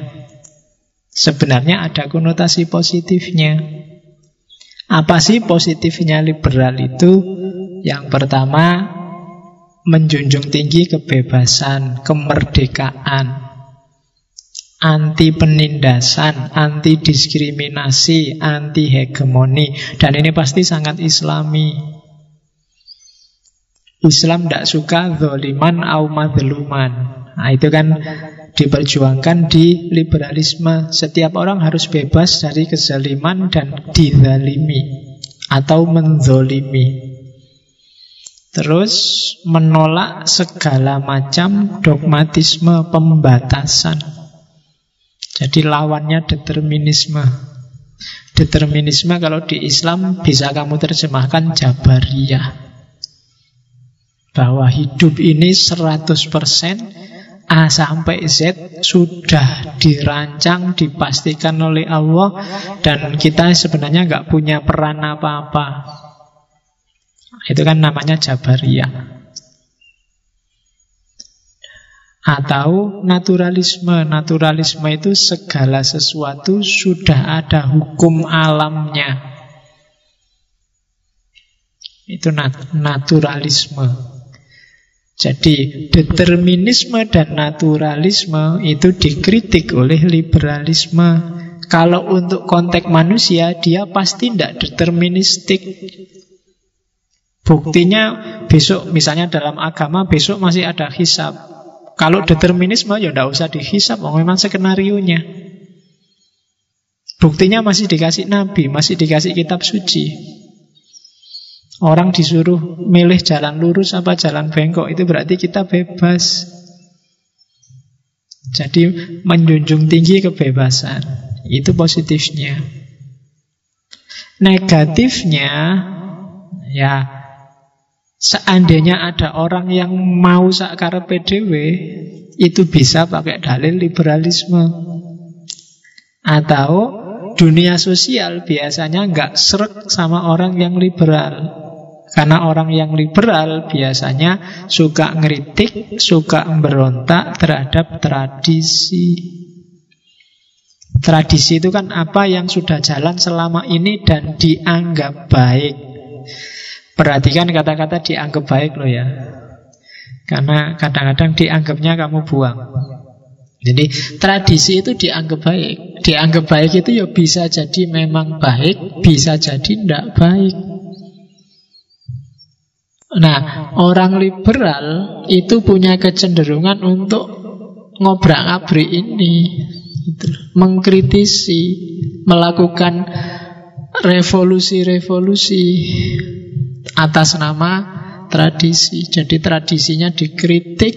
S1: Sebenarnya ada konotasi positifnya. Apa sih positifnya liberal itu? Yang pertama, menjunjung tinggi kebebasan, kemerdekaan, anti penindasan, anti diskriminasi, anti hegemoni, dan ini pasti sangat islami. Islam tidak suka zoliman au madluman. Nah, itu kan diperjuangkan di liberalisme. Setiap orang harus bebas dari kezaliman dan dizalimi atau menzolimi. Terus menolak segala macam dogmatisme pembatasan. Jadi lawannya determinisme. Determinisme kalau di Islam bisa kamu terjemahkan jabariyah bahwa hidup ini 100% A sampai Z sudah dirancang, dipastikan oleh Allah dan kita sebenarnya nggak punya peran apa-apa. Itu kan namanya Jabariyah. Atau naturalisme. Naturalisme itu segala sesuatu sudah ada hukum alamnya. Itu nat naturalisme. Jadi determinisme dan naturalisme itu dikritik oleh liberalisme. Kalau untuk konteks manusia, dia pasti tidak deterministik. Buktinya besok, misalnya dalam agama, besok masih ada hisap. Kalau determinisme ya tidak usah dihisap, memang skenario nya. Buktinya masih dikasih nabi, masih dikasih kitab suci. Orang disuruh milih jalan lurus apa jalan bengkok Itu berarti kita bebas Jadi menjunjung tinggi kebebasan Itu positifnya Negatifnya Ya Seandainya ada orang yang mau sakar PDW Itu bisa pakai dalil liberalisme Atau dunia sosial biasanya nggak serak sama orang yang liberal karena orang yang liberal biasanya suka ngeritik, suka berontak terhadap tradisi. Tradisi itu kan apa yang sudah jalan selama ini dan dianggap baik. Perhatikan kata-kata dianggap baik loh ya. Karena kadang-kadang dianggapnya kamu buang. Jadi tradisi itu dianggap baik. Dianggap baik itu ya bisa jadi memang baik, bisa jadi tidak baik. Nah, orang liberal itu punya kecenderungan untuk ngobrak-abrik ini, gitu. mengkritisi, melakukan revolusi-revolusi atas nama tradisi. Jadi tradisinya dikritik,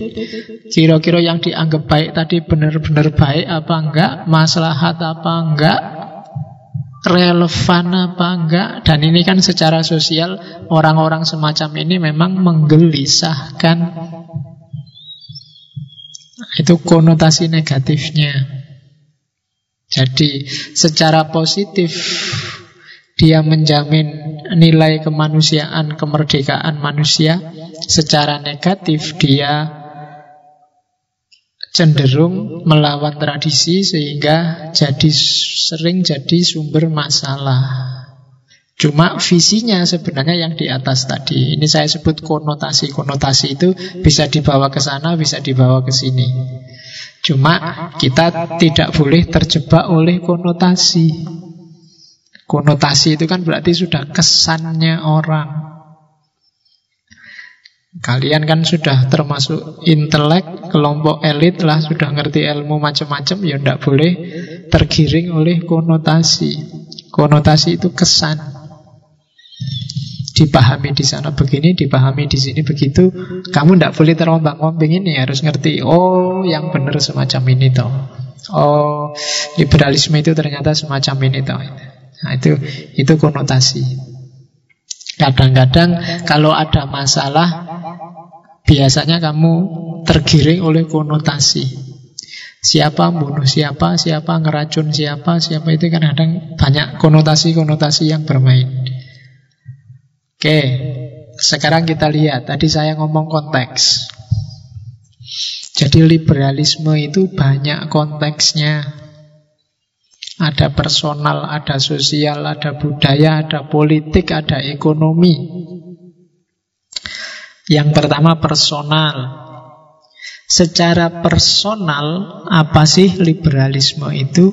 S1: kira-kira yang dianggap baik tadi benar-benar baik apa enggak, maslahat apa enggak, relevan apa enggak? Dan ini kan secara sosial orang-orang semacam ini memang menggelisahkan. Itu konotasi negatifnya. Jadi secara positif dia menjamin nilai kemanusiaan, kemerdekaan manusia. Secara negatif dia cenderung melawan tradisi sehingga jadi sering jadi sumber masalah. Cuma visinya sebenarnya yang di atas tadi. Ini saya sebut konotasi. Konotasi itu bisa dibawa ke sana, bisa dibawa ke sini. Cuma kita tidak boleh terjebak oleh konotasi. Konotasi itu kan berarti sudah kesannya orang. Kalian kan sudah termasuk intelek, kelompok elit lah, sudah ngerti ilmu macam-macam, ya tidak boleh tergiring oleh konotasi. Konotasi itu kesan dipahami di sana begini, dipahami di sini begitu. Kamu tidak boleh terombang-ambing ini, harus ngerti. Oh, yang benar semacam ini toh. Oh, liberalisme itu ternyata semacam ini toh. Nah, itu itu konotasi. Kadang-kadang kalau ada masalah, biasanya kamu tergiring oleh konotasi. Siapa bunuh siapa, siapa ngeracun siapa, siapa itu kan kadang banyak konotasi-konotasi yang bermain. Oke, sekarang kita lihat. Tadi saya ngomong konteks. Jadi liberalisme itu banyak konteksnya. Ada personal, ada sosial, ada budaya, ada politik, ada ekonomi. Yang pertama personal. Secara personal, apa sih liberalisme itu?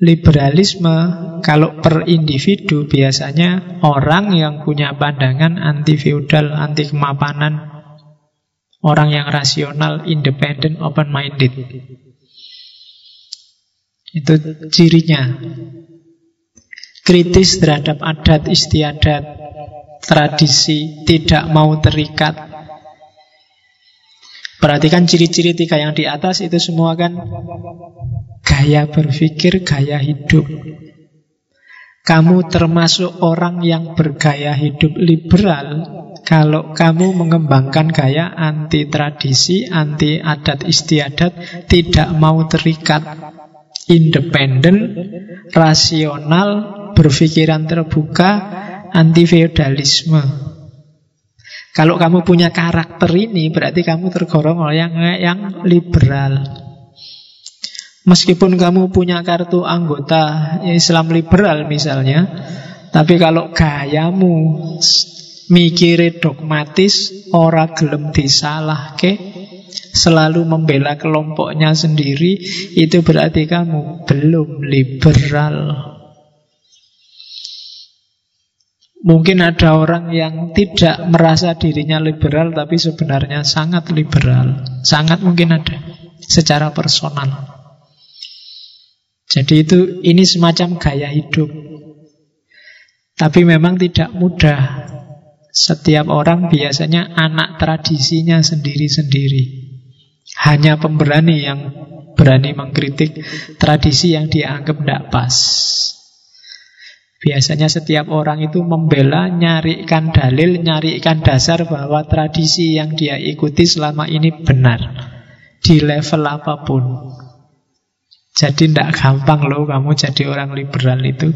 S1: Liberalisme kalau per individu biasanya orang yang punya pandangan anti feudal, anti kemapanan, orang yang rasional, independent, open minded. Itu cirinya. Kritis terhadap adat istiadat, tradisi, tidak mau terikat. Perhatikan ciri-ciri tiga yang di atas itu semua kan gaya berpikir, gaya hidup. Kamu termasuk orang yang bergaya hidup liberal kalau kamu mengembangkan gaya anti tradisi, anti adat istiadat, tidak mau terikat, independen, rasional, berpikiran terbuka, anti feudalisme. Kalau kamu punya karakter ini, berarti kamu tergolong oleh yang, yang liberal. Meskipun kamu punya kartu anggota Islam liberal misalnya, tapi kalau gayamu mikire dogmatis, ora gelem ke, selalu membela kelompoknya sendiri, itu berarti kamu belum liberal. Mungkin ada orang yang tidak merasa dirinya liberal tapi sebenarnya sangat liberal. Sangat mungkin ada secara personal. Jadi itu ini semacam gaya hidup. Tapi memang tidak mudah. Setiap orang biasanya anak tradisinya sendiri-sendiri. Hanya pemberani yang berani mengkritik tradisi yang dianggap tidak pas. Biasanya setiap orang itu membela, nyarikan dalil, nyarikan dasar bahwa tradisi yang dia ikuti selama ini benar. Di level apa pun. Jadi tidak gampang loh kamu jadi orang liberal itu.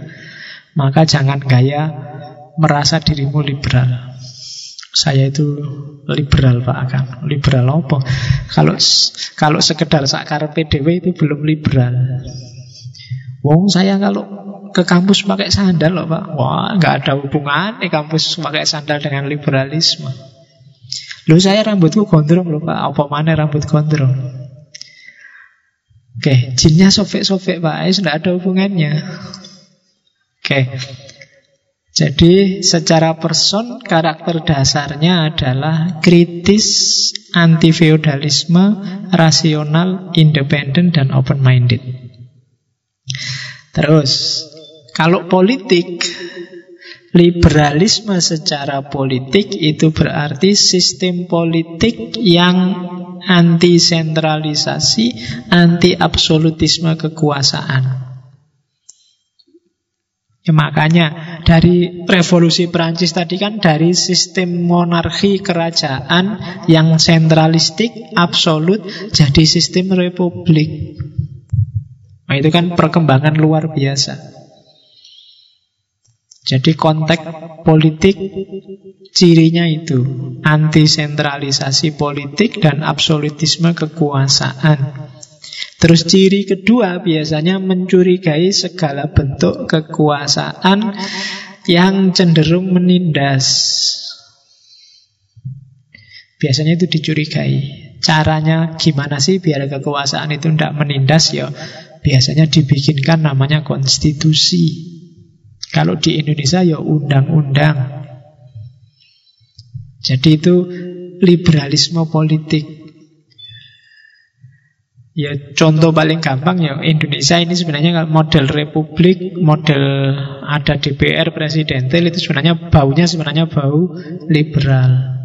S1: Maka jangan gaya merasa dirimu liberal. Saya itu liberal Pak Akan. Liberal apa? Kalau kalau sekedar sakar PDW itu belum liberal. Wong saya kalau ke kampus pakai sandal loh Pak. Wah, nggak ada hubungan nih kampus pakai sandal dengan liberalisme. Lu saya rambutku gondrong loh Pak. Apa mana rambut gondrong? Oke, jinnya sofek-sofek Pak Ais tidak ada hubungannya. Oke. Jadi secara person karakter dasarnya adalah kritis, anti feudalisme, rasional, independen dan open minded. Terus kalau politik liberalisme secara politik itu berarti sistem politik yang anti sentralisasi, anti absolutisme kekuasaan. Ya, makanya dari revolusi Perancis tadi kan dari sistem monarki kerajaan yang sentralistik, absolut, jadi sistem republik. Nah, itu kan perkembangan luar biasa. Jadi konteks politik cirinya itu anti sentralisasi politik dan absolutisme kekuasaan. Terus ciri kedua biasanya mencurigai segala bentuk kekuasaan yang cenderung menindas. Biasanya itu dicurigai. Caranya gimana sih biar kekuasaan itu tidak menindas ya? Biasanya dibikinkan namanya konstitusi. Kalau di Indonesia ya undang-undang. Jadi itu liberalisme politik. Ya contoh paling gampang ya Indonesia ini sebenarnya model republik, model ada DPR presidentil itu sebenarnya baunya sebenarnya bau liberal.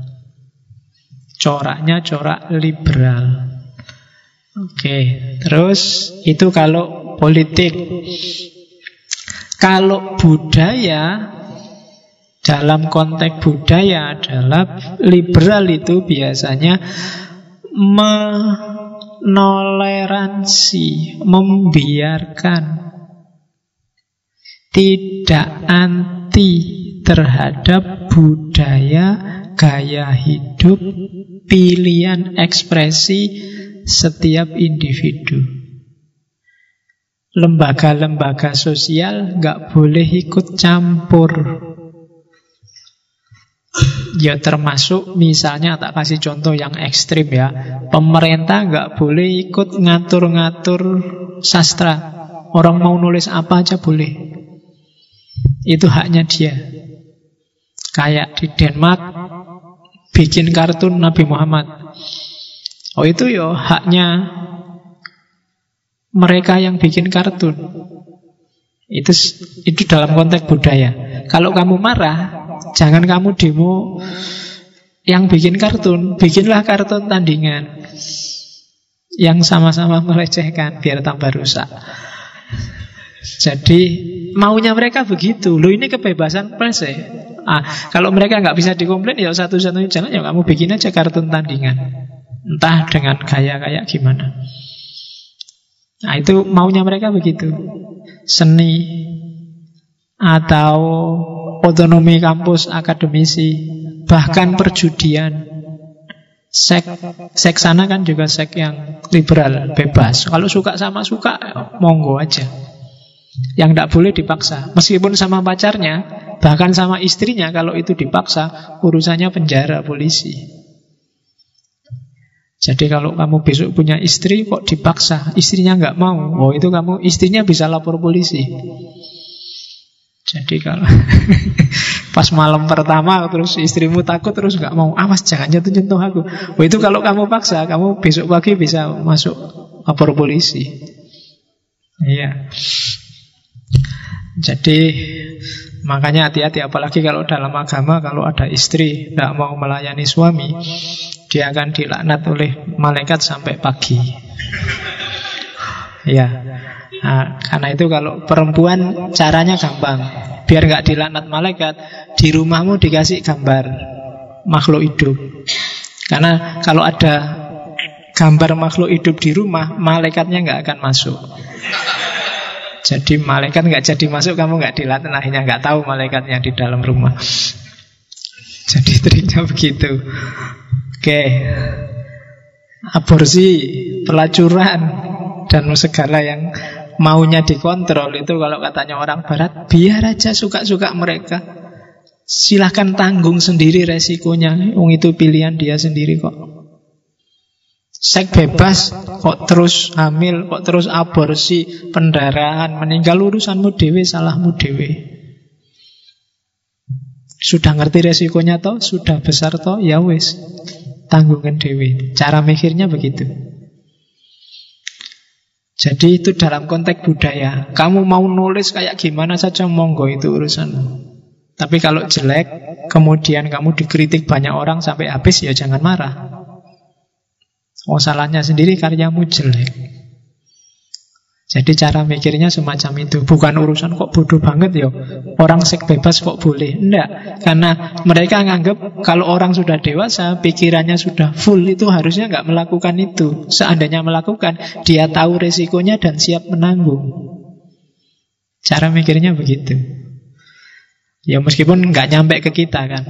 S1: Coraknya corak liberal. Oke, terus itu kalau politik. Kalau budaya dalam konteks budaya adalah liberal itu biasanya menoleransi, membiarkan tidak anti terhadap budaya, gaya hidup, pilihan ekspresi setiap individu. Lembaga-lembaga sosial nggak boleh ikut campur. Ya termasuk misalnya tak kasih contoh yang ekstrim ya. Pemerintah nggak boleh ikut ngatur-ngatur sastra. Orang mau nulis apa aja boleh. Itu haknya dia. Kayak di Denmark Bikin kartun Nabi Muhammad. Oh itu yo haknya mereka yang bikin kartun. Itu itu dalam konteks budaya. Kalau kamu marah, jangan kamu demo yang bikin kartun, bikinlah kartun tandingan yang sama-sama melecehkan biar tambah rusak. Jadi maunya mereka begitu. Lo ini kebebasan pers ya. Ah, kalau mereka nggak bisa dikomplain ya satu-satunya jalan ya kamu bikin aja kartun tandingan. Entah dengan gaya kayak gimana. Nah itu maunya mereka begitu Seni Atau otonomi kampus akademisi Bahkan perjudian. Sek, sek sana kan juga sek yang liberal, bebas. Kalau suka sama suka, monggo aja. Yang tidak boleh dipaksa. Meskipun sama pacarnya Bahkan sama istrinya Kalau itu dipaksa Urusannya penjara, polisi. Jadi kalau kamu besok punya istri kok dipaksa, istrinya nggak mau, oh itu kamu istrinya bisa lapor polisi. Jadi kalau pas malam pertama terus istrimu takut terus nggak mau, awas jangan jatuh jatuh aku. Oh itu kalau kamu paksa, kamu besok pagi bisa masuk lapor polisi. Iya. Jadi makanya hati-hati apalagi kalau dalam agama kalau ada istri tidak mau melayani suami dia akan dilaknat oleh malaikat sampai pagi. Ya, nah, karena itu kalau perempuan caranya gampang, biar nggak dilaknat malaikat, di rumahmu dikasih gambar makhluk hidup. Karena kalau ada gambar makhluk hidup di rumah, malaikatnya nggak akan masuk. Jadi malaikat nggak jadi masuk, kamu nggak dilatih, akhirnya nggak tahu malaikatnya di dalam rumah. Jadi triknya begitu. Oke. Aborsi, pelacuran dan segala yang maunya dikontrol itu kalau katanya orang barat biar aja suka-suka mereka. Silahkan tanggung sendiri resikonya. Wong itu pilihan dia sendiri kok. Seks bebas kok terus hamil, kok terus aborsi, pendarahan, meninggal urusanmu dewe, salahmu dewe. Sudah ngerti resikonya toh, sudah besar toh, ya wes tanggungan dewi. Cara mikirnya begitu. Jadi itu dalam konteks budaya. Kamu mau nulis kayak gimana saja monggo itu urusan. Tapi kalau jelek, kemudian kamu dikritik banyak orang sampai habis, ya jangan marah. Oh salahnya sendiri karyamu jelek. Jadi cara mikirnya semacam itu. Bukan urusan kok bodoh banget ya. Orang seks bebas kok boleh. Enggak, karena mereka nganggap Kalau orang sudah dewasa, pikirannya sudah full Itu harusnya nggak melakukan itu. Seandainya melakukan, dia tahu resikonya Dan siap menanggung. Cara mikirnya begitu. Ya meskipun nggak nyampe ke kita kan.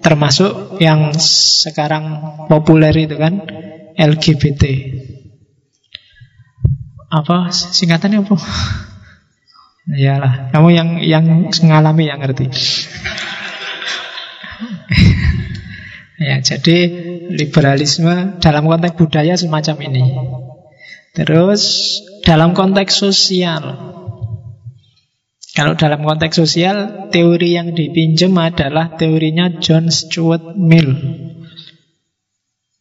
S1: Termasuk yang sekarang populer itu kan LGBT apa singkatannya apa? Iyalah, kamu yang yang mengalami yang ngerti. ya, jadi liberalisme dalam konteks budaya semacam ini. Terus dalam konteks sosial. Kalau dalam konteks sosial, teori yang dipinjam adalah teorinya John Stuart Mill.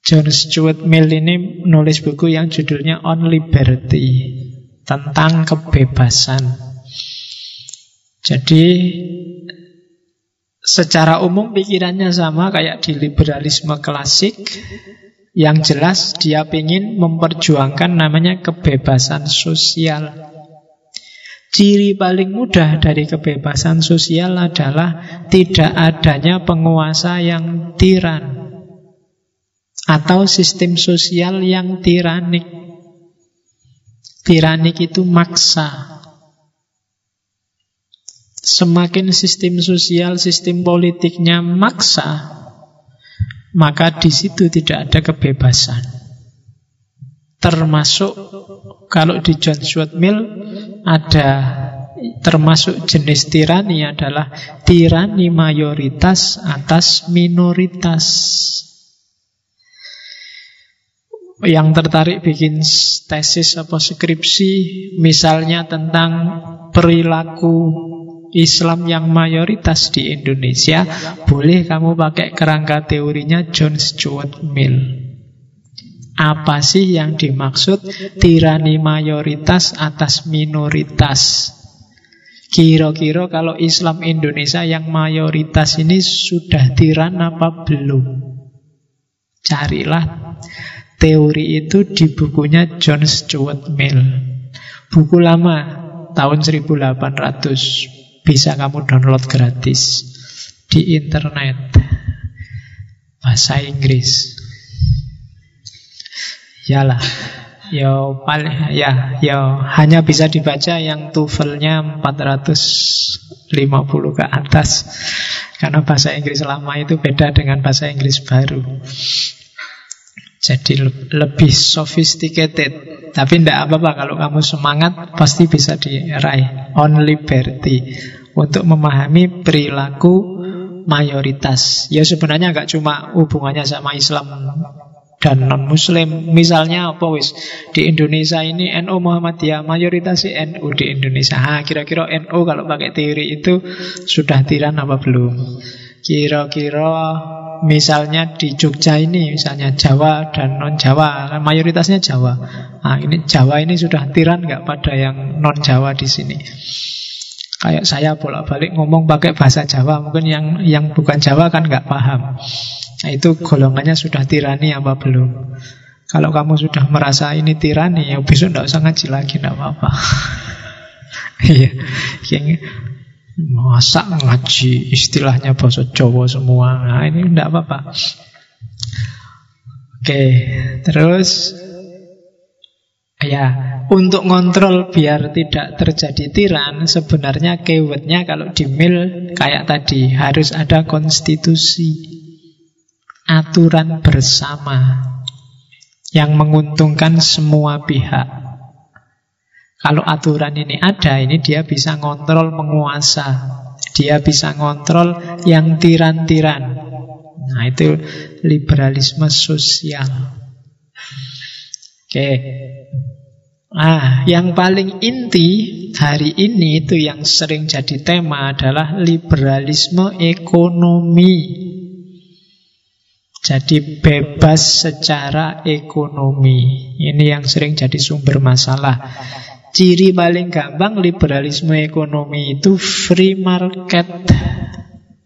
S1: John Stuart Mill ini menulis buku yang judulnya On Liberty tentang kebebasan. Jadi secara umum pikirannya sama kayak di liberalisme klasik. Yang jelas dia ingin memperjuangkan namanya kebebasan sosial. Ciri paling mudah dari kebebasan sosial adalah tidak adanya penguasa yang tiran atau sistem sosial yang tiranik. Tiranik itu maksa. Semakin sistem sosial, sistem politiknya maksa, maka di situ tidak ada kebebasan. Termasuk kalau di John Stuart Mill ada termasuk jenis tirani adalah tirani mayoritas atas minoritas yang tertarik bikin tesis apa skripsi misalnya tentang perilaku Islam yang mayoritas di Indonesia boleh kamu pakai kerangka teorinya John Stuart Mill. Apa sih yang dimaksud tirani mayoritas atas minoritas? Kira-kira kalau Islam Indonesia yang mayoritas ini sudah tiran apa belum? Carilah Teori itu di bukunya John Stuart Mill. Buku lama, tahun 1800. Bisa kamu download gratis di internet. Bahasa Inggris. Yalah. Ya paling ya ya hanya bisa dibaca yang TOEFL-nya 450 ke atas. Karena bahasa Inggris lama itu beda dengan bahasa Inggris baru. Jadi lebih sophisticated. Tapi tidak apa-apa kalau kamu semangat Pasti bisa diraih. On liberty. Untuk memahami perilaku mayoritas. Ya sebenarnya nggak cuma hubungannya sama Islam dan non muslim misalnya apa wis? Di Indonesia ini NU Muhammadiyah mayoritas NU di Indonesia. Ha kira-kira NU kalau pakai teori itu sudah tiran apa belum kira-kira misalnya di Jogja ini misalnya Jawa dan non Jawa mayoritasnya Jawa. Nah ini Jawa ini sudah tiran nggak pada yang non Jawa di sini? Kayak saya bolak-balik ngomong pakai bahasa Jawa mungkin yang yang bukan Jawa kan nggak paham. Nah itu golongannya sudah tirani apa belum? Kalau kamu sudah merasa ini tirani ya besok nggak usah ngaji lagi nggak apa-apa. Iya Masa ngaji istilahnya bahasa Jawa semua. Nah ini tidak apa-apa. Oke Terus? Ya Untuk ngontrol biar tidak terjadi tiran Sebenarnya keywordnya kalau di mail Kayak tadi Harus ada konstitusi Aturan bersama Yang menguntungkan semua pihak kalau aturan ini ada, ini dia bisa ngontrol penguasa. Dia bisa ngontrol yang tiran-tiran. Nah, itu liberalisme sosial. Oke. Ah, yang paling inti hari ini itu yang sering jadi tema adalah liberalisme ekonomi. Jadi bebas secara ekonomi. Ini yang sering jadi sumber masalah. Ciri paling gampang liberalisme ekonomi itu free market,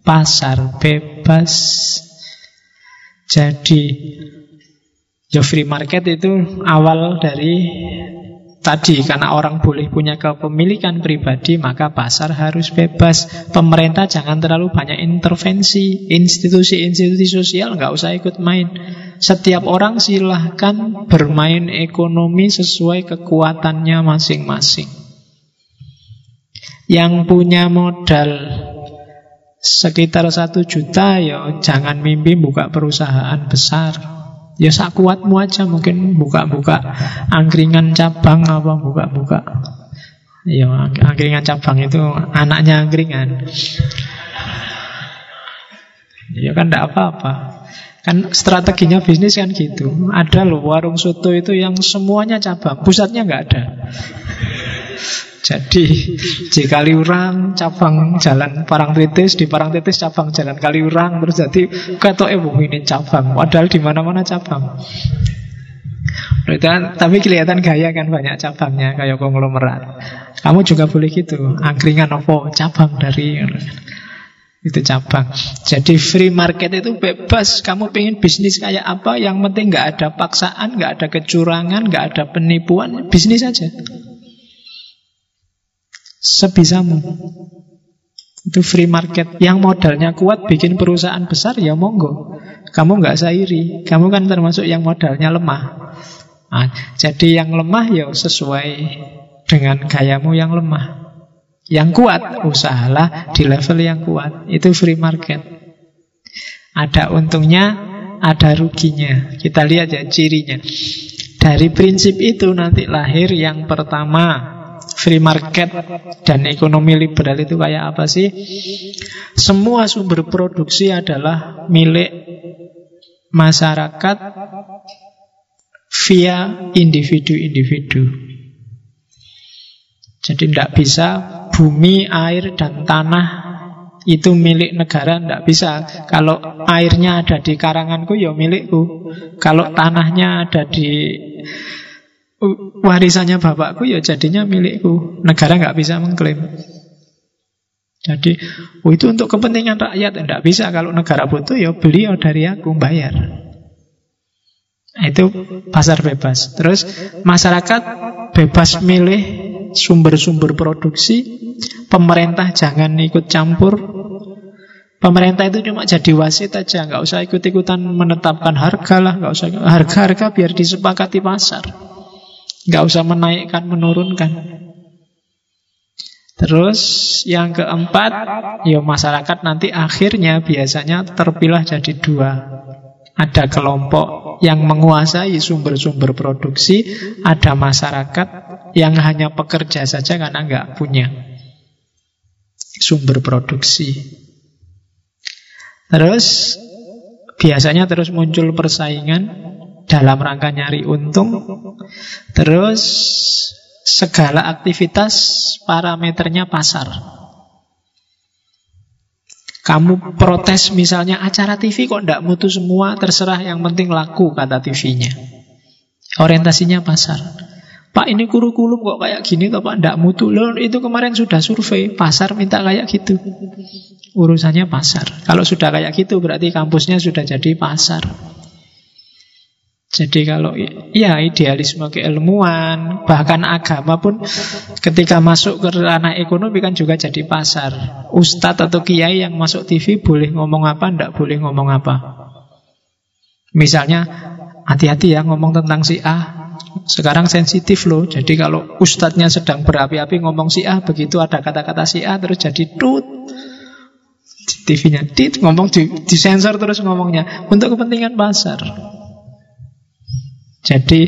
S1: pasar bebas. Jadi, ya free market itu awal dari tadi karena orang boleh punya kepemilikan pribadi maka pasar harus bebas. Pemerintah jangan terlalu banyak intervensi. Institusi-institusi sosial nggak usah ikut main. Setiap orang silahkan bermain ekonomi sesuai kekuatannya masing-masing. Yang punya modal sekitar satu juta ya jangan mimpi buka perusahaan besar Ya sak kuatmu aja mungkin buka-buka angkringan cabang apa buka-buka. Ya angkringan cabang itu anaknya angkringan. Ya kan tidak apa-apa. Kan strateginya bisnis kan gitu. Ada loh warung soto itu yang semuanya cabang, pusatnya nggak ada. Jadi di Kaliurang cabang jalan Parangtritis, di Parangtritis cabang jalan Kaliurang terus jadi kata eh ini cabang, padahal di mana-mana cabang. Tapi kelihatan gaya kan banyak cabangnya kayak konglomerat. Kamu juga boleh gitu, angkringan apa cabang dari itu cabang. Jadi free market itu bebas. Kamu pengen bisnis kayak apa? Yang penting nggak ada paksaan, nggak ada kecurangan, nggak ada penipuan, bisnis aja sebisamu. Itu free market. Yang modalnya kuat bikin perusahaan besar ya monggo. Kamu nggak sairi. Kamu kan termasuk yang modalnya lemah. Nah, jadi yang lemah ya sesuai dengan gayamu yang lemah. Yang kuat, usahalah di level yang kuat. Itu free market. Ada untungnya, ada ruginya. Kita lihat ya cirinya. Dari prinsip itu nanti lahir yang pertama free market dan ekonomi liberal itu kayak apa sih? Semua sumber produksi adalah milik masyarakat via individu-individu. Jadi tidak bisa bumi, air, dan tanah itu milik negara, tidak bisa. Kalau airnya ada di karanganku, ya milikku. Kalau tanahnya ada di warisannya bapakku ya jadinya milikku. Negara nggak bisa mengklaim. Jadi, oh itu untuk kepentingan rakyat tidak bisa. Kalau negara butuh ya beliau dari aku bayar. Nah, itu pasar bebas. Terus masyarakat bebas milih sumber-sumber produksi. Pemerintah jangan ikut campur. Pemerintah itu cuma jadi wasit aja, nggak usah ikut-ikutan menetapkan harga lah, nggak usah harga-harga biar disepakati pasar. Nggak usah menaikkan, menurunkan. Terus yang keempat, ya masyarakat nanti akhirnya biasanya terpilah jadi dua. Ada kelompok yang menguasai sumber-sumber produksi, ada masyarakat yang hanya pekerja saja karena nggak punya sumber produksi. Terus biasanya terus muncul persaingan dalam rangka nyari untung. Terus segala aktivitas parameternya pasar. Kamu protes misalnya acara TV kok tidak mutu semua, terserah yang penting laku kata TV-nya. Orientasinya pasar. Pak ini kurikulum kok kayak gini kok Pak tidak mutu. Loh itu kemarin sudah survei, pasar minta kayak gitu. Urusannya pasar. Kalau sudah kayak gitu berarti kampusnya sudah jadi pasar. Jadi kalau ya idealisme keilmuan, bahkan agama pun ketika masuk ke ranah ekonomi kan juga jadi pasar. Ustadz atau kiai yang masuk TV boleh ngomong apa, ndak boleh ngomong apa. Misalnya, hati-hati ya ngomong tentang si A. Sekarang sensitif loh, jadi kalau ustadznya sedang berapi-api ngomong si A, begitu ada kata-kata si A terus jadi tut. TV-nya dit ngomong di, disensor terus ngomongnya untuk kepentingan pasar. Jadi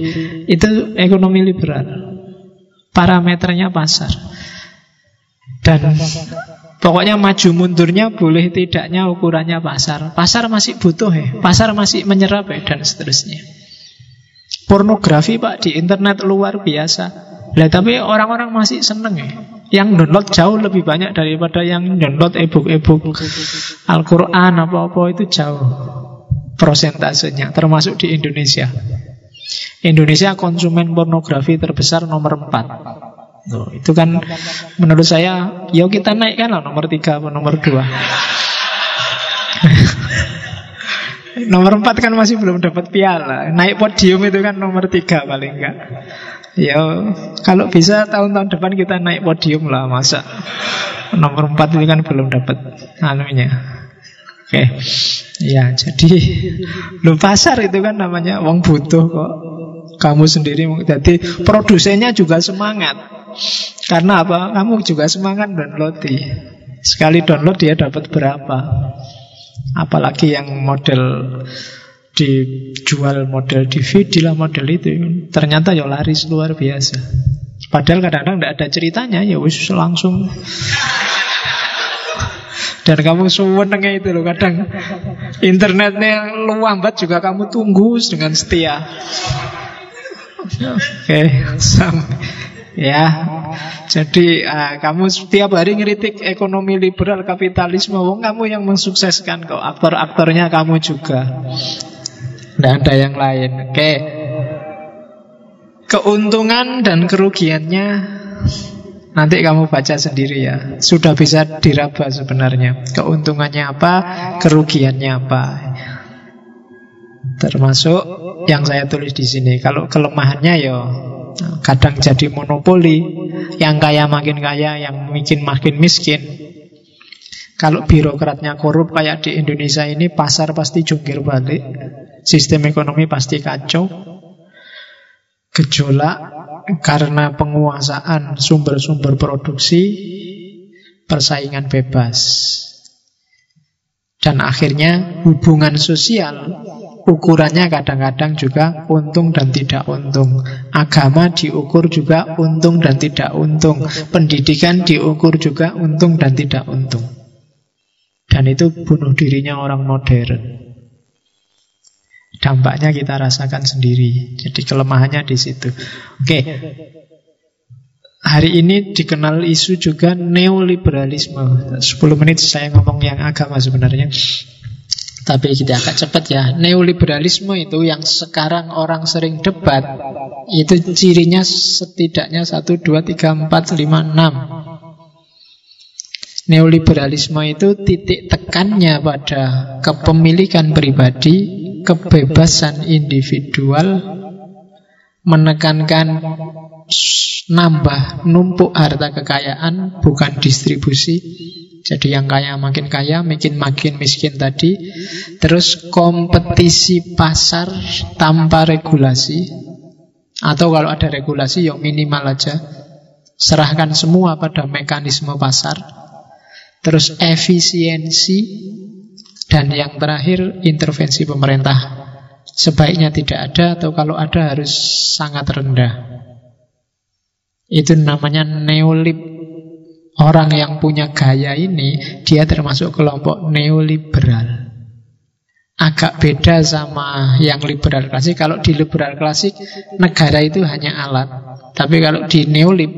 S1: itu ekonomi liberal. Parameternya pasar. Dan pokoknya maju mundurnya boleh tidaknya ukurannya pasar. Pasar masih butuh ya, pasar masih menyerap ya, dan seterusnya. Pornografi pak di internet luar biasa. Lah tapi orang-orang masih seneng ya. Yang download jauh lebih banyak daripada yang download e-book-e-book Al-Quran apa-apa itu jauh prosentasenya termasuk di Indonesia. Indonesia konsumen pornografi terbesar nomor 4 Tuh, Itu kan menurut saya Ya kita naikkan lah nomor 3 atau nomor 2 Nomor 4 kan masih belum dapat piala. Naik podium itu kan nomor 3 paling enggak. Ya, kalau bisa tahun-tahun depan kita naik podium lah, masa nomor 4 ini kan belum dapat anunya. Oke. Ya, jadi lu pasar itu kan namanya wong butuh kok. Kamu sendiri jadi produsennya juga semangat. Karena apa? Kamu juga semangat download. Sekali download dia dapat berapa? Apalagi yang model dijual model DVD lah model itu ternyata ya laris luar biasa padahal kadang-kadang tidak ada ceritanya ya wis langsung dan kamu senengnya itu loh kadang internetnya luambat juga kamu tunggu dengan setia oke okay, ya jadi uh, kamu setiap hari ngeritik ekonomi liberal kapitalisme wong kamu yang mensukseskan kok aktor-aktornya kamu juga tidak ada yang lain. Oke. Keuntungan dan kerugiannya nanti kamu baca sendiri ya. Sudah bisa diraba sebenarnya. Keuntungannya apa, kerugiannya apa. Termasuk yang saya tulis di sini. Kalau kelemahannya ya kadang jadi monopoli, yang kaya makin kaya, yang miskin makin miskin. Kalau birokratnya korup kayak di Indonesia ini pasar pasti jungkir balik. Sistem ekonomi pasti kacau. Gejolak karena penguasaan sumber-sumber produksi, persaingan bebas. Dan akhirnya hubungan sosial ukurannya kadang-kadang juga untung dan tidak untung. Agama diukur juga untung dan tidak untung. Pendidikan diukur juga untung dan tidak untung. Dan itu bunuh dirinya orang modern. Dampaknya kita rasakan sendiri. Jadi kelemahannya di situ. Oke. Hari ini dikenal isu juga neoliberalisme. 10 menit saya ngomong yang agama sebenarnya. Tapi kita agak cepat ya. Neoliberalisme itu yang sekarang orang sering debat. Itu cirinya setidaknya 1, 2, 3, 4, 5, 6. Neoliberalisme itu titik tekannya pada kepemilikan pribadi, kebebasan individual menekankan nambah numpuk harta kekayaan bukan distribusi. Jadi yang kaya makin kaya makin makin miskin tadi. Terus kompetisi pasar tanpa regulasi. Atau kalau ada regulasi yang minimal aja. Serahkan semua pada mekanisme pasar. Terus efisiensi dan yang terakhir, intervensi pemerintah. Sebaiknya tidak ada atau kalau ada harus sangat rendah. Itu namanya neolib. Orang yang punya gaya ini, dia termasuk kelompok neoliberal. Agak beda sama yang liberal klasik. Kalau di liberal klasik, negara itu hanya alat. Tapi kalau di neolib,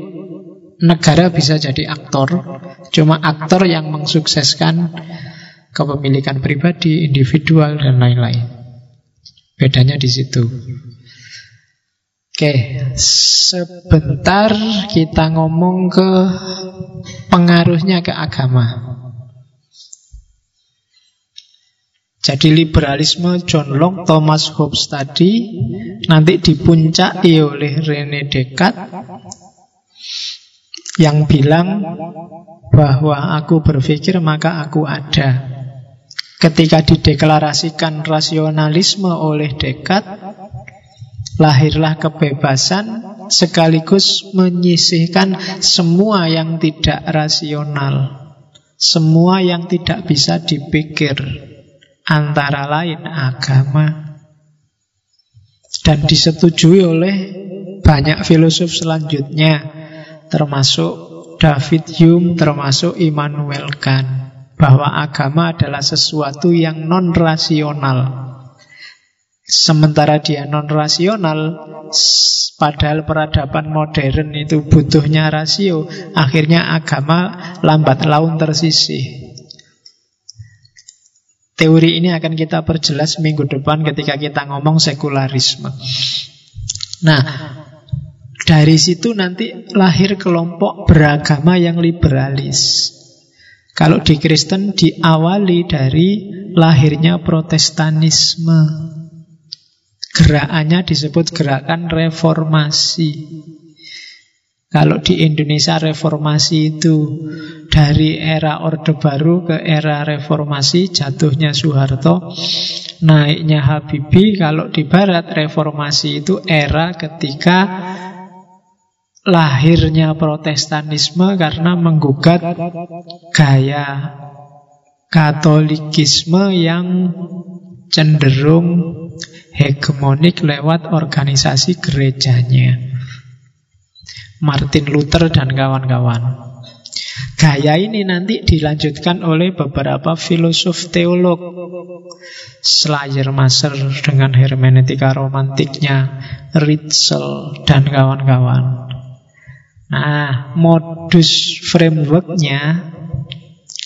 S1: negara bisa jadi aktor. Cuma aktor yang mensukseskan kepemilikan pribadi, individual, dan lain-lain. Bedanya di situ. Oke, sebentar kita ngomong ke pengaruhnya ke agama. Jadi liberalisme John Locke, Thomas Hobbes tadi nanti dipuncaki oleh Rene Descartes yang bilang bahwa aku berpikir maka aku ada. Ketika dideklarasikan rasionalisme oleh Descartes, lahirlah kebebasan sekaligus menyisihkan semua yang tidak rasional, semua yang tidak bisa dipikir, antara lain agama. Dan disetujui oleh banyak filosof selanjutnya, termasuk David Hume, termasuk Immanuel Kant bahwa agama adalah sesuatu yang non-rasional. Sementara dia non-rasional, padahal peradaban modern itu butuhnya rasio, akhirnya agama lambat laun tersisih. Teori ini akan kita perjelas minggu depan ketika kita ngomong sekularisme. Nah, dari situ nanti lahir kelompok beragama yang liberalis. Kalau di Kristen diawali dari lahirnya protestanisme. Gerakannya disebut gerakan reformasi. Kalau di Indonesia reformasi itu dari era Orde Baru ke era reformasi, jatuhnya Soeharto, naiknya Habibie. Kalau di Barat reformasi itu era ketika lahirnya protestanisme karena menggugat gaya katolikisme yang cenderung hegemonik lewat organisasi gerejanya. Martin Luther dan kawan-kawan. Gaya ini nanti dilanjutkan oleh beberapa filosof teolog. Schleiermacher dengan hermeneutika romantiknya, Ritzel dan kawan-kawan. Nah, modus frameworknya,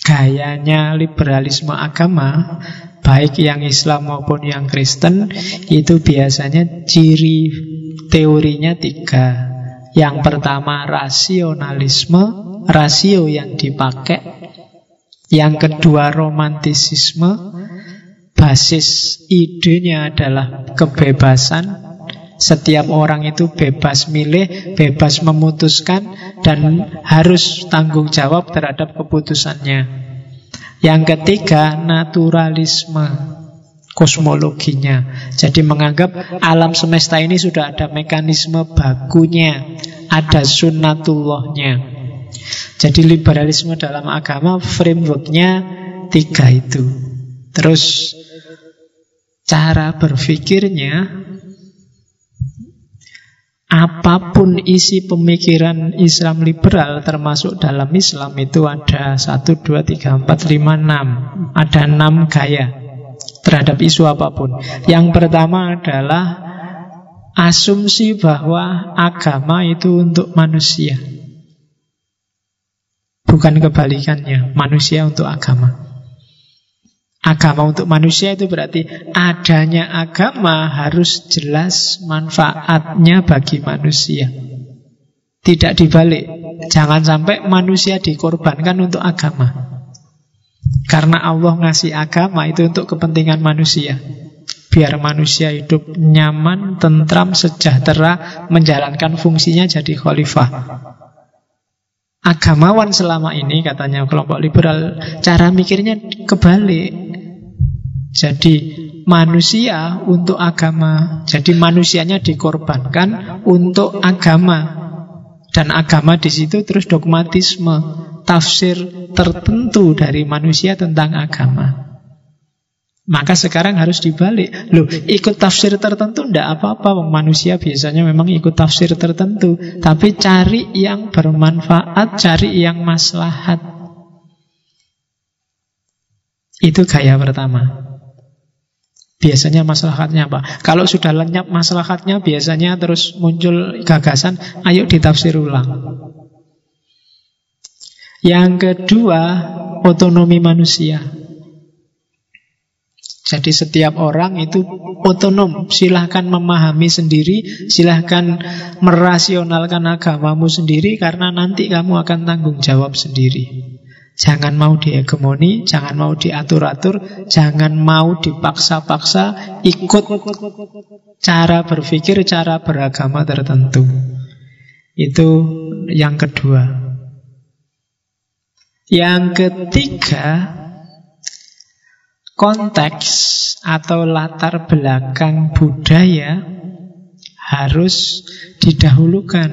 S1: gayanya liberalisme agama, baik yang Islam maupun yang Kristen, itu biasanya ciri teorinya tiga. Yang pertama rasionalisme, rasio yang dipakai. Yang kedua romantisisme, basis idenya adalah kebebasan. Setiap orang itu bebas milih, bebas memutuskan, dan harus tanggung jawab terhadap keputusannya. Yang ketiga, naturalisme kosmologinya. Jadi menganggap alam semesta ini sudah ada mekanisme bakunya, ada sunnatullahnya. Jadi liberalisme dalam agama frameworknya tiga itu. Terus cara berpikirnya apa pun isi pemikiran Islam liberal termasuk dalam Islam itu ada 1, 2, 3, 4, 5, 6 ada 6 gaya terhadap isu apa pun. Yang pertama adalah asumsi bahwa agama itu untuk manusia. Bukan kebalikannya, manusia untuk agama. Agama untuk manusia itu berarti adanya agama harus jelas manfaatnya bagi manusia. Tidak dibalik. Jangan sampai manusia dikorbankan untuk agama. Karena Allah ngasih agama itu untuk kepentingan manusia. Biar manusia hidup nyaman, tentram, sejahtera, menjalankan fungsinya jadi khalifah. Agamawan selama ini, katanya kelompok liberal, cara mikirnya kebalik. Jadi manusia untuk agama. Jadi manusianya dikorbankan untuk agama. Dan agama di situ terus dogmatisme, tafsir tertentu dari manusia tentang agama. Maka sekarang harus dibalik. Loh, ikut tafsir tertentu tidak apa-apa. Manusia biasanya memang ikut tafsir tertentu. Tapi cari yang bermanfaat, cari yang maslahat. Itu gaya pertama. Biasanya maslahatnya apa? Kalau sudah lenyap maslahatnya, biasanya terus muncul gagasan, ayo ditafsir ulang. Yang kedua, otonomi manusia. Jadi setiap orang itu otonom, silahkan memahami sendiri, silahkan merasionalkan agamamu sendiri, karena nanti kamu akan tanggung jawab sendiri. Jangan mau dihegemoni, jangan mau diatur-atur, jangan mau dipaksa-paksa ikut cara berpikir, cara beragama tertentu. Itu yang kedua. Yang ketiga, konteks atau latar belakang budaya harus didahulukan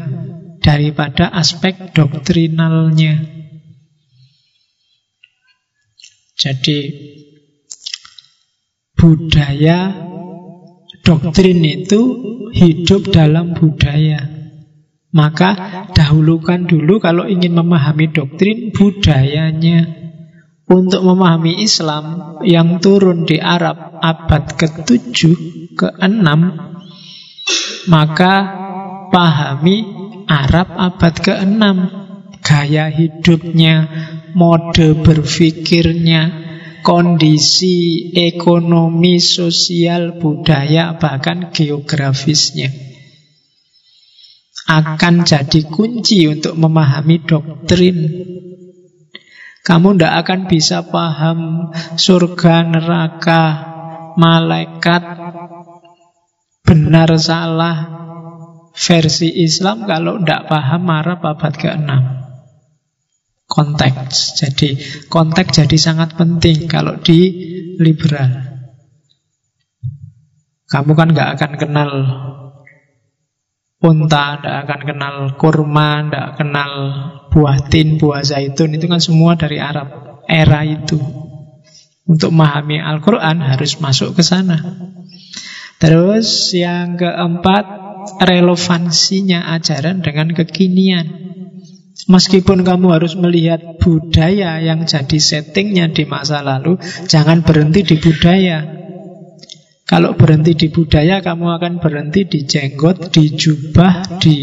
S1: daripada aspek doktrinalnya. Jadi budaya doktrin itu hidup dalam budaya. Maka dahulukan dulu kalau ingin memahami doktrin budayanya. Untuk memahami Islam yang turun di Arab abad ke-7, ke-6, maka pahami Arab abad ke-6. Gaya hidupnya, mode berpikirnya, kondisi ekonomi, sosial, budaya, bahkan geografisnya akan jadi kunci untuk memahami doktrin. Kamu tidak akan bisa paham surga, neraka, malaikat, benar salah versi Islam kalau tidak paham Arab abad ke-6. Konteks. Jadi konteks jadi sangat penting kalau di liberal. Kamu kan nggak akan kenal unta, tidak akan kenal kurma, tidak kenal buah tin, buah zaitun. Itu kan semua dari Arab. Era itu. Untuk memahami Al-Quran harus masuk ke sana. Terus yang keempat, relevansinya ajaran dengan kekinian. Meskipun kamu harus melihat budaya yang jadi settingnya di masa lalu, jangan berhenti di budaya. Kalau berhenti di budaya, kamu akan berhenti di jenggot, di jubah, di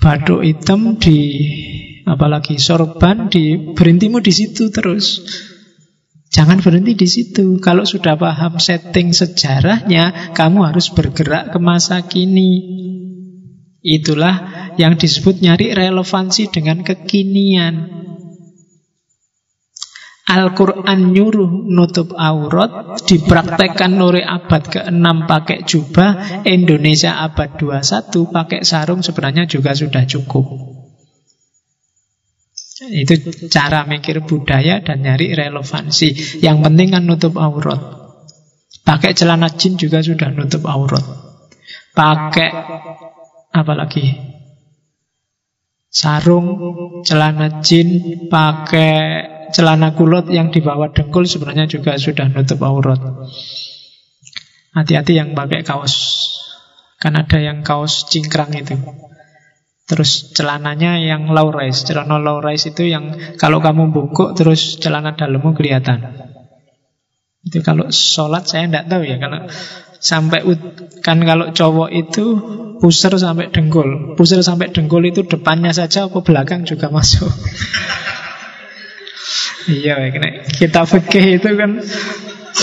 S1: baduk hitam, di apalagi sorban, di berhentimu di situ terus. Jangan berhenti di situ. Kalau sudah paham setting sejarahnya, kamu harus bergerak ke masa kini. Itulah yang disebut nyari relevansi dengan kekinian. Al-Quran nyuruh nutup aurat Dipraktekkan oleh abad ke-6 pakai jubah Indonesia abad 21 pakai sarung sebenarnya juga sudah cukup itu cara mikir budaya dan nyari relevansi. Yang penting kan nutup aurat. Pakai celana jin juga sudah nutup aurat. Pakai apa lagi? Sarung, celana jin, pakai celana kulot yang di bawah dengkul sebenarnya juga sudah nutup aurat. Hati-hati yang pakai kaos. Kan ada yang kaos cingkrang itu. Terus celananya yang low rise Celana low rise itu yang kalau kamu bungkuk terus celana dalammu kelihatan Itu kalau sholat saya tidak tahu ya Kalau sampai kan kalau cowok itu pusar sampai dengkul Pusar sampai dengkul itu depannya saja apa belakang juga masuk Iya, kita fikih itu kan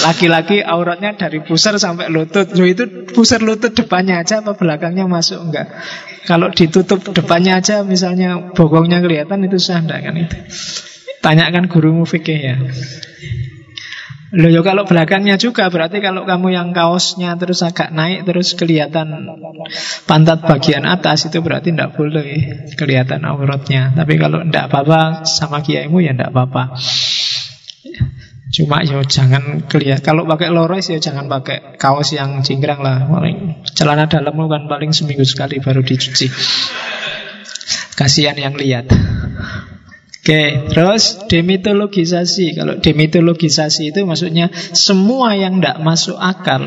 S1: laki-laki auratnya dari pusar sampai lutut. Loh itu pusar lutut depannya aja apa belakangnya masuk enggak? Kalau ditutup depannya aja misalnya bokongnya kelihatan itu sah enggak kan itu. Tanyakan gurumu fikih ya. Loh ya kalau belakangnya juga berarti kalau kamu yang kaosnya terus agak naik terus kelihatan pantat bagian atas itu berarti tidak boleh kelihatan auratnya. Tapi kalau tidak apa-apa sama kiaimu ya tidak apa-apa. Cuma ya jangan kelihatan Kalau pakai lores ya jangan pakai kaos yang cingkrang lah paling Celana dalam kan paling seminggu sekali baru dicuci Kasihan yang lihat Oke, terus demitologisasi. Kalau demitologisasi itu maksudnya semua yang tidak masuk akal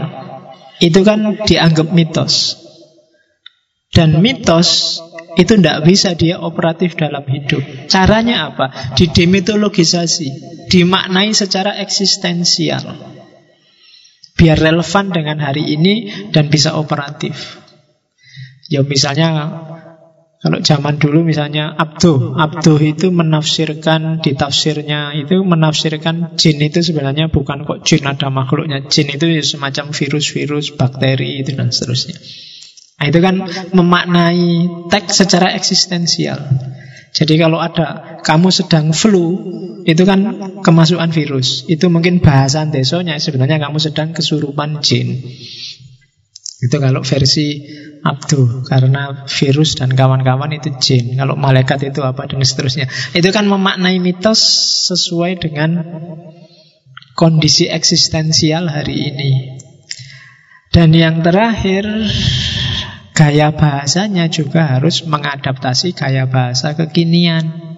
S1: itu kan dianggap mitos. Dan mitos itu tidak bisa dia operatif dalam hidup. Caranya apa? Didemitologisasi, dimaknai secara eksistensial. Biar relevan dengan hari ini dan bisa operatif. Ya misalnya kalau zaman dulu misalnya Abduh Abduh itu menafsirkan Di tafsirnya itu menafsirkan Jin itu sebenarnya bukan kok jin ada makhluknya Jin itu semacam virus-virus Bakteri itu dan seterusnya Nah, itu kan memaknai teks secara eksistensial. Jadi kalau ada kamu sedang flu, itu kan kemasukan virus. Itu mungkin bahasan desonya sebenarnya kamu sedang kesurupan jin. Itu kalau versi Abdu karena virus dan kawan-kawan itu jin. Kalau malaikat itu apa dan seterusnya. Itu kan memaknai mitos sesuai dengan kondisi eksistensial hari ini. Dan yang terakhir Gaya bahasanya juga harus mengadaptasi gaya bahasa kekinian.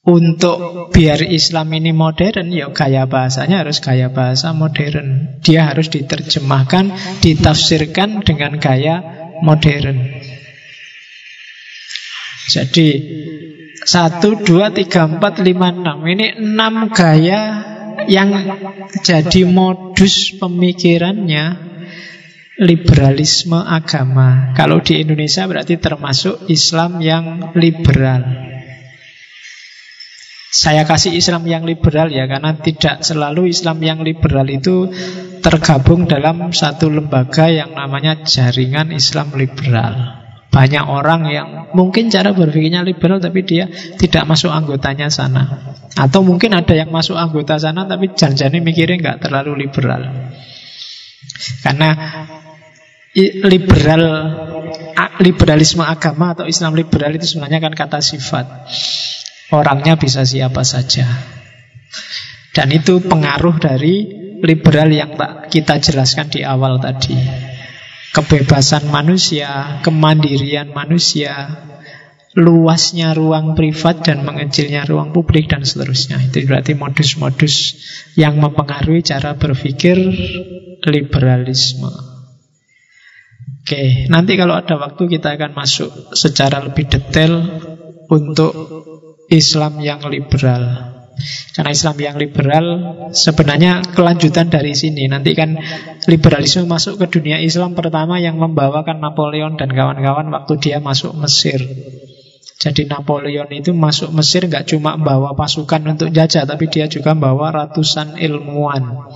S1: Untuk biar Islam ini modern, ya gaya bahasanya harus gaya bahasa modern. Dia harus diterjemahkan, ditafsirkan dengan gaya modern. Jadi satu, dua, tiga, empat, lima, enam Ini enam gaya yang jadi modus pemikirannya liberalisme agama. Kalau di Indonesia berarti termasuk Islam yang liberal. Saya kasih Islam yang liberal ya karena tidak selalu Islam yang liberal itu tergabung dalam satu lembaga yang namanya jaringan Islam liberal. Banyak orang yang mungkin cara berpikirnya liberal tapi dia tidak masuk anggotanya sana. Atau mungkin ada yang masuk anggota sana tapi janjani mikirnya nggak terlalu liberal. Karena liberal liberalisme agama atau Islam liberal itu sebenarnya kan kata sifat. Orangnya bisa siapa saja. Dan itu pengaruh dari liberal yang kita jelaskan di awal tadi. Kebebasan manusia, kemandirian manusia, luasnya ruang privat dan mengecilnya ruang publik dan seterusnya. Itu berarti modus-modus yang mempengaruhi cara berpikir liberalisme. Oke, nanti kalau ada waktu kita akan masuk secara lebih detail untuk Islam yang liberal. Karena Islam yang liberal sebenarnya kelanjutan dari sini. Nanti kan liberalisme masuk ke dunia Islam pertama yang membawakan Napoleon dan kawan-kawan waktu dia masuk Mesir. Jadi Napoleon itu masuk Mesir nggak cuma bawa pasukan untuk jajah, tapi dia juga bawa ratusan ilmuwan.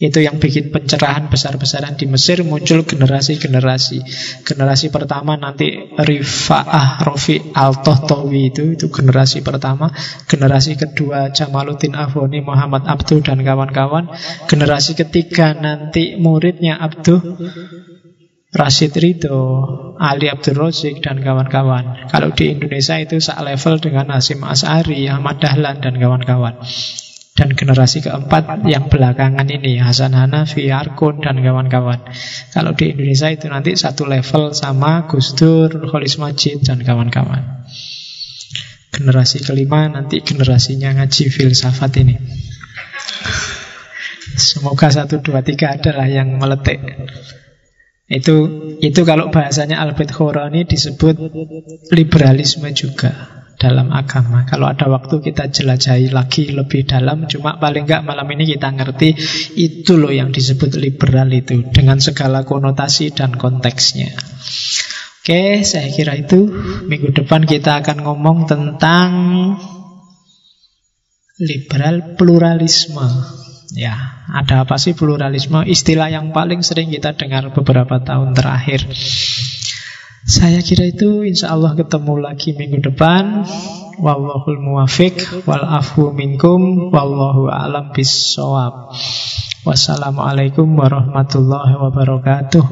S1: Itu yang bikin pencerahan besar-besaran di Mesir muncul generasi-generasi. Generasi pertama nanti Rifa'ah Rofi Al-Tohtawi itu itu generasi pertama. Generasi kedua Jamaluddin Afoni, Muhammad Abduh dan kawan-kawan. Generasi ketiga nanti muridnya Abduh Rashid Ridho, Ali Abdul Razik dan kawan-kawan. Kalau di Indonesia itu sak level dengan Hasim As'ari, Ahmad Dahlan dan kawan-kawan. Dan generasi keempat yang belakangan ini Hasan Hanafi, Arkun dan kawan-kawan. Kalau di Indonesia itu nanti satu level sama Gus Dur, Kholis Majid dan kawan-kawan. Generasi kelima nanti generasinya ngaji filsafat ini. Semoga satu dua tiga adalah yang meletik. Itu itu kalau bahasanya Albert Khorani disebut liberalisme juga dalam agama. Kalau ada waktu kita jelajahi lagi lebih dalam, cuma paling enggak malam ini kita ngerti itu loh yang disebut liberal itu dengan segala konotasi dan konteksnya. Oke, saya kira itu minggu depan kita akan ngomong tentang liberal pluralisme. Ya, ada apa sih pluralisme? Istilah yang paling sering kita dengar beberapa tahun terakhir. Saya kira itu insya Allah ketemu lagi minggu depan. Wallahul muwafiq wal afu minkum wallahu alam bis Wassalamualaikum warahmatullahi wabarakatuh.